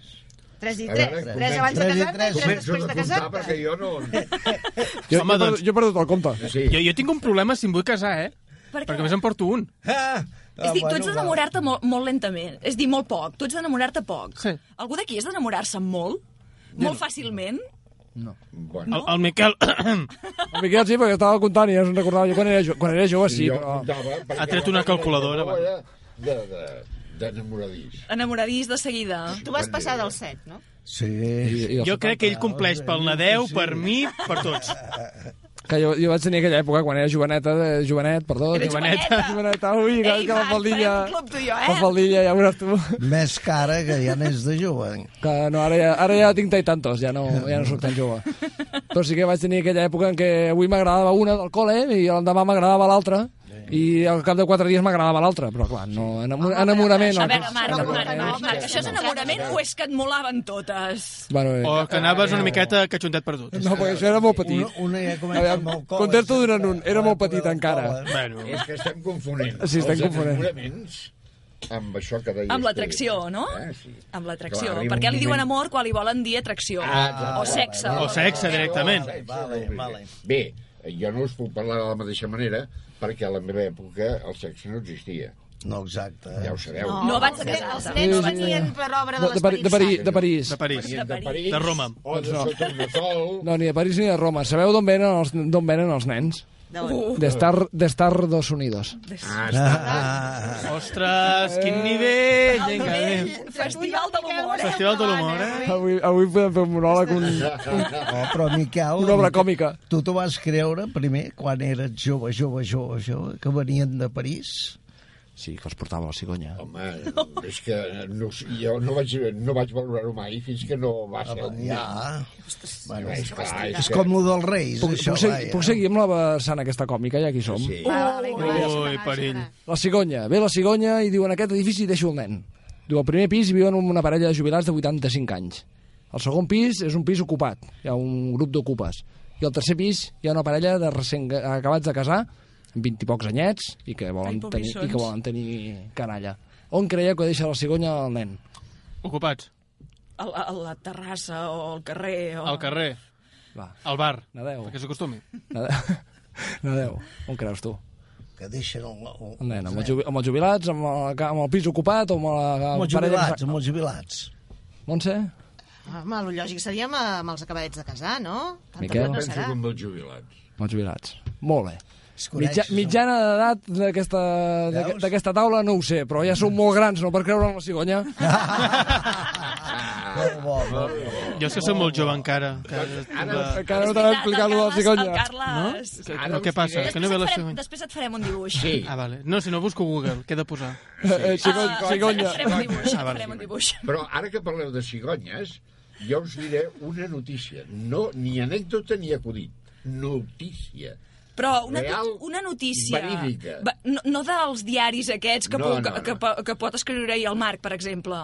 3 i A 3. veure, 3 abans de tres casar-te i tres. 3 Començo després de casar-te. perquè jo no... Jo, Home, jo, doncs- jo he perdut el compte. Sí. Jo, jo tinc un problema si em vull casar, eh? Per Perquè què? a més em porto un. Ah, És dir, tu ets d'enamorar-te molt, molt lentament. És dir, molt poc. Tu ets d'enamorar-te poc. Sí. Algú d'aquí és d'enamorar-se molt? Molt fàcilment? Bueno, El, el Miquel El Miquel sí, perquè estava comptant i ja se'n recordava. Jo quan era, jo, quan era jove sí, jo però... comptava Ha tret una la calculadora, De, de, d'enamoradís. Enamoradís de seguida. Tu vas passar del 7, no? Sí. I, i el Jo crec que ell compleix pel Nadeu, per mi, per tots. Que jo, jo vaig tenir aquella època, quan era joveneta, de, jovenet, perdó. Era joveneta. joveneta. joveneta, ui, que, Ei, que la faldilla... tu jo, eh? La faldilla, ja veuràs tu. Més cara que ja n'és de jove. Que no, ara ja, ara ja tinc tantos, ja no, ja no sóc tan jove. Però sí que vaig tenir aquella època en què avui m'agradava una del col·le i l'endemà m'agradava l'altra i al cap de quatre dies m'agradava l'altra, però clar, no, enamor, enamorament... A no, veure, Marc, Marc, Marc, Marc, això és enamorament o és que et molaven totes? Bueno, O que anaves una miqueta catxontet perdut. no, perquè això era molt petit. Una, una ja comença amb el donant un, era molt petit encara. Bueno, És que estem confonent. Sí, estem els confonent. enamoraments amb això que deies Amb l'atracció, no? Eh, sí. Amb l'atracció. Clar, arriba Per què un li diuen amor quan li volen dir atracció? Ah, o sexe. o sexe directament. Vale, vale. Bé, jo no us puc parlar de la mateixa manera perquè a la meva època el sexe no existia. No, exacte. Ja ho sabeu. No abans de Els casar-te. nens venien per obra De, de de, Pari- de, París, de París. De París. De De París. De Roma. O de sota una sol. No, ni de París ni de Roma. Sabeu d'on venen els, d'on venen els nens? De Star, de Estados Unidos. Ah, està. Ah, Ostres, quin nivell! Vinga, Nivell, vinga. Festival de l'humor, eh? Festival de l'humor, eh? Avui, avui podem fer un monòleg, un, oh, però Miquel... una obra còmica. Tu t'ho vas creure primer, quan eres jove, jove, jove, jove, que venien de París? Sí, que els portava la cigonya. Home, és que no, jo no vaig, no vaig valorar-ho mai fins que no va ser... Ja. Bueno, és, clar, és, és com el dels Reis, Puc, això, puc, seguir, vaja. puc seguir amb la vessant aquesta còmica, ja aquí som? Sí. Va, va, vinga, Ui, perill. La cigonya. Ve la cigonya i diu en aquest edifici deixo el nen. Diu, al primer pis viuen una parella de jubilats de 85 anys. El segon pis és un pis ocupat. Hi ha un grup d'ocupes. I al tercer pis hi ha una parella de recent acabats de casar, 20 i pocs anyets, i que volen, Ai, tenir, i que volen tenir canalla. On creieu que deixa la cigonya el nen? Ocupats. A la, a la terrassa o al carrer. O... Al carrer. Va, Al bar. Nadeu. Perquè s'acostumi. Nadeu. Nadeu. On creus tu? Que deixen el... el, El nen, amb, els, jubi- amb els jubilats, amb, ca- amb el pis ocupat o amb la amb els parella... jubilats, que amb els jubilats. Montse? Home, el lògic seria amb, amb els acabats de casar, no? Tanta Miquel? no Penso serà. com els jubilats. Amb els jubilats. Molt bé. Coneix, Mitja, mitjana d'edat d'aquesta taula no ho sé, però ja són molt grans, no per creure en la cigonya. Molt bo, molt bo. Jo és que soc molt jove encara. Que, Ara- Encara no t'ha explicat allò de la cigonya. El Carles... que, Ara no, què passa? Que no ve la cigonya. després et farem un dibuix. Sí. Ah, vale. No, si no busco Google, què he de posar? Eh, cigonya, Ah, cigonya. Et farem un dibuix, Ah, vale. farem un dibuix. Però ara que parleu de cigonyes, jo us diré una notícia. No, ni anècdota ni acudit. Notícia. Però una, Real, una notícia... verídica. No, no dels diaris aquests que, No, puc, no, que, no. que, que pot escriure-hi el Marc, per exemple.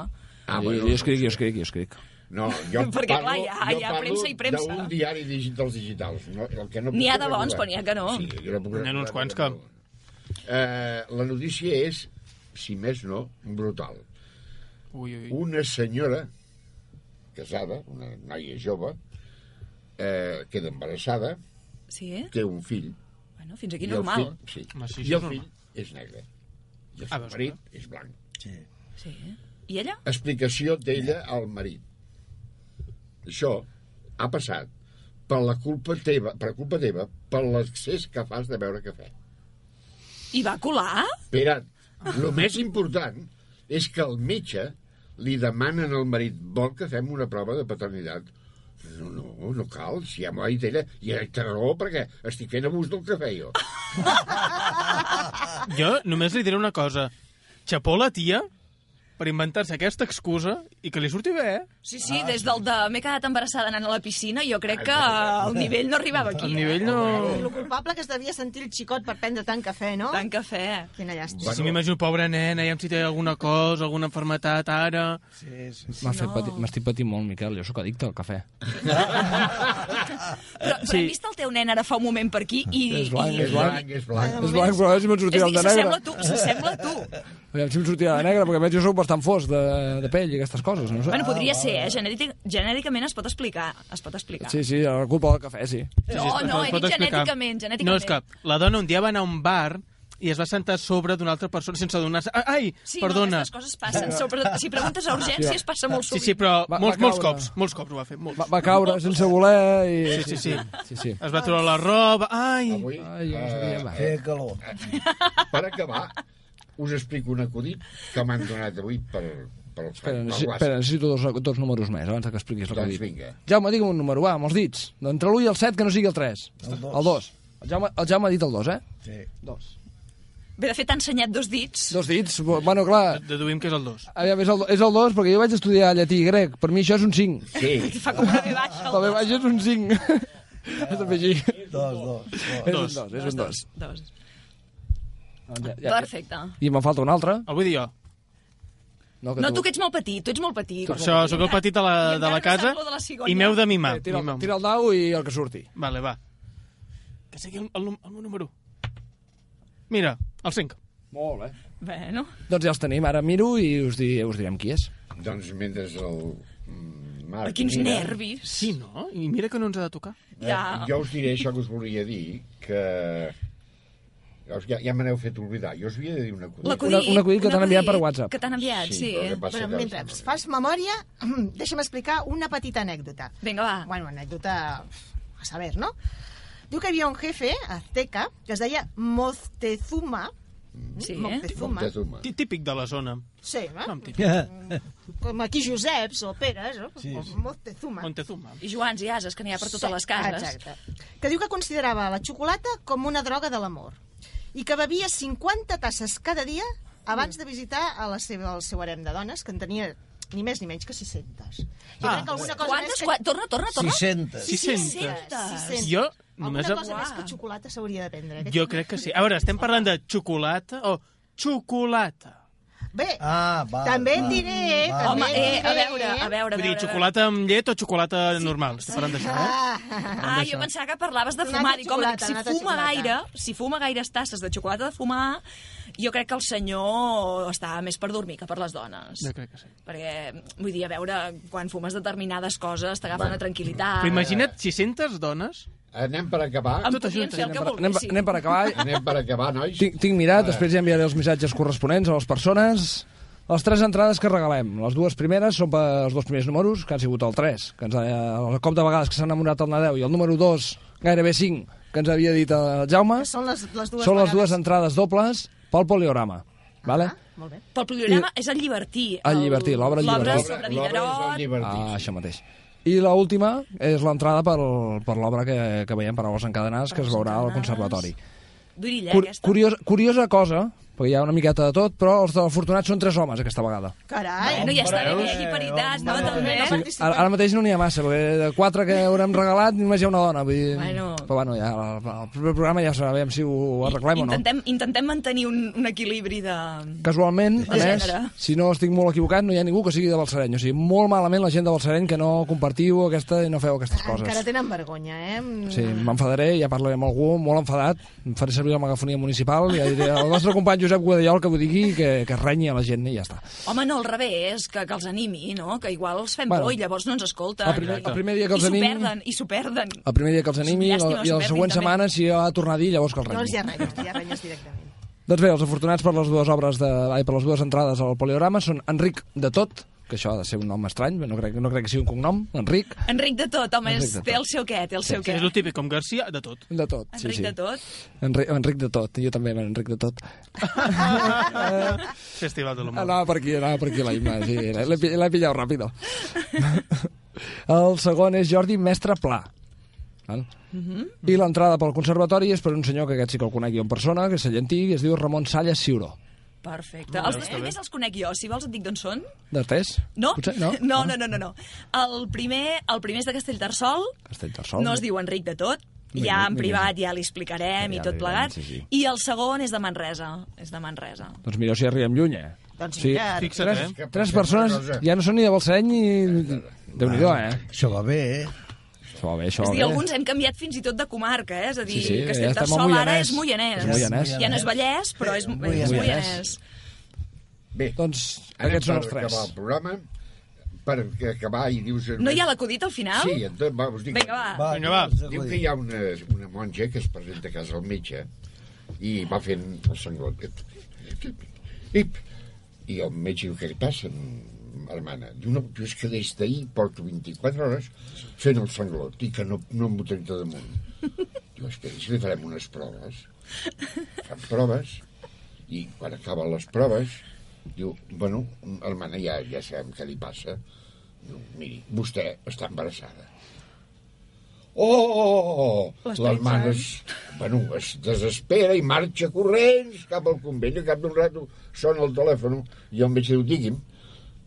Ah, jo, jo escric, jo escric, jo escric. No, jo Perquè, parlo, clar, hi ha- hi ha parlo premsa i premsa. d'un diari digi- dels digitals. No, el que no N'hi ha de bons, però n'hi ha que no. Sí, jo no puc N'hi ha uns quants que que-. Eh, la notícia és, si més no, brutal. Ui, ui. Una senyora casada, una noia jove, eh, queda embarassada, Sí? té un fill, Bueno, fins aquí i el normal. fill, sí, Home, sí, i el fill és negre. I el Ah, seu veus, marit és blanc. Sí. Sí. I ella? Explicació d'ella al marit. Això ha passat per la culpa teva, per culpa teva, per l'accés que fas de beure cafè. I va colar? Espera't, el més important és que el metge li demanen al marit vol que fem una prova de paternitat. No, no, no cal, si ja m'ho ha dit ella, i té raó perquè estic fent abús del cafè jo. Jo només li diré una cosa. Xapó la tia per inventar-se aquesta excusa i que li surti bé, eh? Sí, sí, des del de m'he quedat embarassada anant a la piscina, jo crec que el nivell no arribava aquí. El nivell no... I el culpable que es devia sentir el xicot per prendre tant cafè, no? Tant cafè. Quina llàstima. Si m'imagino, pobra nena, ja em si té alguna cosa, alguna enfermetat ara... Sí, sí. M'ha fet patir, m'estic patint molt, Miquel. Jo sóc addicte al cafè. Però, però he vist el teu nen ara fa un moment per aquí i... És blanc, i... És blanc, és blanc. És blanc, però a veure si me'n sortirà el de negre. s'assembla a tu, s'assembla a tu. Aviam si em sortirà de negre, perquè a més jo soc bastant fos de, de pell i aquestes coses. No sé. Bueno, podria ser, eh? Genètic, genèticament es pot explicar. Es pot explicar. Sí, sí, la culpa del cafè, sí. No, no, Es he pot dit explicar. genèticament, genèticament. No, és que la dona un dia va anar a un bar i es va sentar a sobre d'una altra persona sense adonar-se... Ah, Ai, Sí, perdona. no, aquestes coses passen. Sobre, si preguntes a urgències, passa molt Sí, sovint. sí, però Va- molts, va molts cops, molts cops ho va fer, molts. Va, va caure sense voler i... Sí, sí, sí. sí, sí. Es va treure la roba... Ai! Avui, Ai, no sabia, va. Feia calor. per acabar, us explico un acudit que m'han donat avui per, per, Espera, per espera, necessito dos, dos números més abans que expliquis el que Doncs he dit. vinga. Jaume, digue'm un número, va, amb els dits. D'entre l'1 i el 7, que no sigui el 3. El dos. El 2. El Jaume, el Jaume ha dit el 2, eh? Sí. 2. Bé, de fet, t'ha ensenyat dos dits. Dos dits. Bueno, clar, Deduïm que és el 2. aviam, és el, és el 2 perquè jo vaig estudiar llatí i grec. Per mi això és un 5. Sí, Fa com una B baixa. La baixa és un 5. Has de fer així. Dos, dos, dos. És un Dos. 2, és un 2. Dos. Ja, ja, Perfecte. I me'n falta un altre. El vull dir jo. No, No, tu que ets molt petit, tu ets molt petit. Per això sóc el petit de la, de la casa de la i m'heu de mimar. Eh, tira, mimar. tira el dau i el que surti. Vale, va. Que sigui el, el, el meu número. Mira, el 5. Molt bé. Bueno, Doncs ja els tenim. Ara miro i us, di, us direm qui és. doncs mentre el Marc... quins mira, nervis. Sí, no? I mira que no ens ha de tocar. Ja. Jo us diré això que us volia dir, que... Veus, Ja, ja me n'heu fet oblidar. Jo us havia de dir una cosa. L'acudit. Una- un acudit que t'han enviat per acudit WhatsApp. Que t'han enviat, sí. Sí, però Bueno, que- mentre fas memòria, deixa'm explicar una petita anècdota. Vinga, va. Bueno, anècdota a saber, ¿no? Diu que hi havia un jefe azteca que es deia Moctezuma. Sí. Moctezuma. Moctezuma. Tí- Típic de la zona. Sí, eh? Nom típic. com aquí Joseps o Peres, no? Sí, O sí. Moctezuma. Montezuma. I Joans i Ases, que n'hi ha per totes les cases. Exacte. Que diu que considerava la xocolata com una droga de l'amor i que bevia 50 tasses cada dia abans de visitar a la seva, el seu harem de dones, que en tenia ni més ni menys que 600. Jo Ah. crec que alguna cosa Quantes? més que... Torna, torna, torna. 600. 600. 600. Jo Alguna només... cosa més que xocolata s'hauria de prendre. Aquest Jo crec que sí. A veure, estem parlant de xocolata o xocolata? Bé, Ah, va. també va, diré... va. també Home, eh, a veure, a veure, a Vull dir, veure. xocolata amb llet o xocolata normal? Estem parlant d'això, eh? Ah, Ah, jo pensava que parlaves de fumar. home, xocolata, si fuma xocolata. gaire, si fuma gaires tasses de xocolata de fumar, jo crec que el senyor està més per dormir que per les dones. Jo crec que sí. Perquè, vull dir, a veure, quan fumes determinades coses t'agafa una tranquil·litat. Però imagina't 600 dones. Anem per acabar. Em tot el Anem que per, anem, per- anem per acabar. Anem per acabar, nois. Tinc, tinc mirat, després ja enviaré els missatges corresponents a les persones. Les tres entrades que regalem. Les dues primeres són per els dos primers números, que han sigut el 3, que ens ha, el cop de vegades que s'ha enamorat el Nadeu, i el número 2, gairebé 5, que ens havia dit el Jaume. Són les, les dues Són les dues entrades dobles pel poliorama. Vale? Ah, molt bé. Pel programa és el llibertí. El llibertí, l'obra llibertí. sobre L'obra el Diderot. Ah, això mateix. I l última és l'entrada per, per l'obra que, que veiem, Paraules encadenades, que es veurà al Conservatori. D'Orilla, Cur aquesta. curiosa, curiosa cosa, perquè hi ha una miqueta de tot, però els afortunats són tres homes aquesta vegada. Carai, Bueno, ja està bé, que hi hagi paritat, no? També. no Sí, ara, ara mateix no n'hi ha massa, perquè de quatre que haurem regalat només hi ha una dona. Vull dir, Bueno. Però bueno, ja, el, el proper programa ja sabem si ho arreglem o no. Intentem, intentem mantenir un, un equilibri de... Casualment, a De més, gènere. si no estic molt equivocat, no hi ha ningú que sigui de Balsareny. O sigui, molt malament la gent de Balsareny que no compartiu aquesta i no feu aquestes coses. Encara tenen vergonya, eh? Sí, m'enfadaré, ja parlaré amb algú molt enfadat, em faré servir la megafonia municipal i ja diré al nostre company Josep Guadallol que ho digui que, que renyi a la gent i ja està. Home, no, al revés, que, que els animi, no? Que igual els fem Bueno, por i llavors no ens escolten. el primer- el primer dia que els I s'ho animi- perden, i s'ho perden. El primer dia que els animi i, Llàstima, i s'ho les perdin següents també. setmanes si ha de tornar a dir, llavors que el renyi. Llavors ja renyes, ja renyes directament. Doncs bé, els afortunats per les dues obres de, ai, per les dues entrades al poliorama són Enric de Tot, que això ha de ser un nom estrany, no crec, no crec que sigui un cognom, Enric Enric de tot, home, Enric és, de té tot. el seu què, té el seu Sí, què. és el típic, com Garcia, de tot. de Tot. Enric sí, sí. de tot. Enric, Enric de Tot, jo també, Enric de Tot. Festival de l'humor. Anava per aquí, anava per aquí la Imma, sí, l'he pi- l'he pillat ràpido. El segon és Jordi Mestre Pla. Val? I l'entrada pel conservatori és per un senyor que aquest sí que el conec jo en persona, que és cellentí, i es diu Ramon Salla Ciuró. Perfecte. Els més els conec jo, si vols et dic d'on són. D'Artés? No? Potser? No? no, no, no, no, no. El primer, el primer és de Castellterçol, Castellterçol. no es diu Enric de tot, Vinga, ja en privat ja li explicarem Ja i tot plegat. sí, sí. I el segon és de Manresa, és de Manresa. Doncs mireu si arribem lluny, eh? Doncs Sí, mira, Fixa't, tres, eh? tres persones ja no són ni de Balsareny ni... Déu-n'hi-do, eh? Això va bé, eh? Això va bé, això És a dir, bé. alguns hem canviat fins i tot de comarca, eh? És a dir, Sí, sí, ja Castellterçol ara Moianès. és Moianès. És Moianès. Ja no és Vallès, però és, és Moianès. Bé, Doncs anem aquests són per els tres. acabar el programa. Per acabar i dius... No hi ha l'acudit al final? Sí, entonces, va, us dic... Vinga, va. Va, Vinga, va. Diu que hi ha una, una monja que es presenta a casa al metge i va fent el sanglot. I el metge diu, què passa, hermana? Diu, no, jo és que des d'ahir porto 24 hores fent el sanglot i que no, no em botaré damunt. Diu, espera, si li farem unes proves. Fan proves i quan acaben les proves diu, bueno, hermana, ja, ja sabem què li passa. Diu, miri, vostè està embarassada. Oh! L'hermana es, bueno, es desespera i marxa corrents cap al convent i cap d'un rato sona el telèfon i el metge diu, digui'm,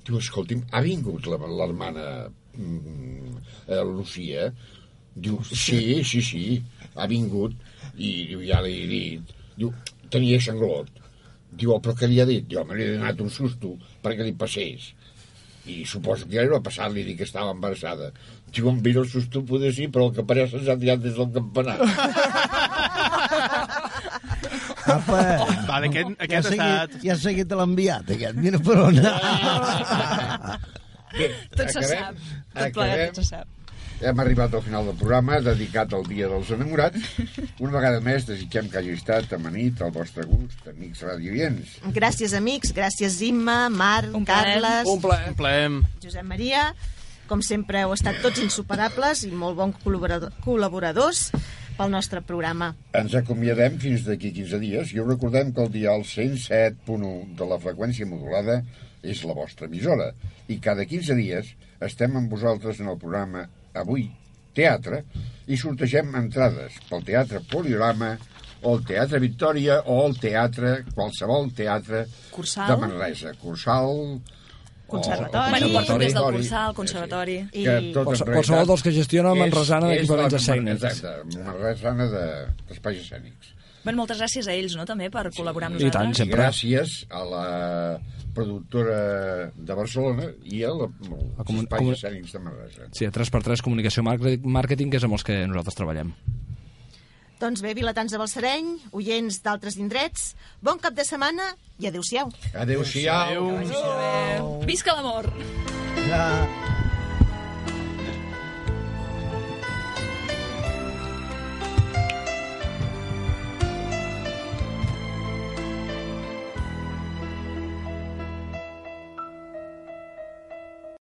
diu, escolti'm, ha vingut la- l'hermana mm, eh, Lucía? Diu, sí, sí, sí, ha vingut i diu, ja li he dit. Diu, tenia sanglot. Diu, oh, però què li ha dit? Diu, home, li he donat un susto perquè li passés. I suposo que ja li va passar, li dic que estava embarassada. Diu, em mira el susto, poder sí, però el que pareix se'ns ha tirat des del campanar. Apa, Vale, aquest, ja ha aquest ha estat... seguit, ja ha seguit l'enviat, aquest. Mira per on. Bé, Tot se sap. Tot plegat, tot se sap. Hem arribat al final del programa dedicat al Dia dels Enamorats. Una vegada més desitgem que hagi estat amanit al vostre gust, amics radioients. gràcies, amics, gràcies, Imma, Marc, Un plaer. Carles, Un plaer. Un plaem. Josep Maria. Com sempre, heu estat tots insuperables i molt bons col·laborador- col·laboradors pel nostre programa. Ens acomiadem fins d'aquí 15 dies i us recordem que el dial 107.1 de la freqüència modulada és la vostra emissora i cada 15 dies estem amb vosaltres en el programa Avui Teatre i sortegem entrades pel Teatre Poliorama o el Teatre Victòria, o el teatre, qualsevol teatre Cursal. de Manresa. Cursal... Conservatori. Bueno, porten des del Conservatori. Cursal, Conservatori. I- Que tot, en Qualse- realitat, qualsevol dels que gestiona Manresana d'equipaments escènics. Exacte, Manresana de- d'espais escènics. Bueno, moltes gràcies a ells, no?, també, per col·laborar amb I tant, nosaltres. I sempre. gràcies a la productora de Barcelona i a la, escènics de Manresa. Sí, a 3x3 Comunicació màrqueting que és amb els que nosaltres treballem. Doncs bé, vilatans de Balsareny, oients d'altres indrets, bon cap de setmana i adeu-siau. Adéu-siau. Visca l'amor! Ja...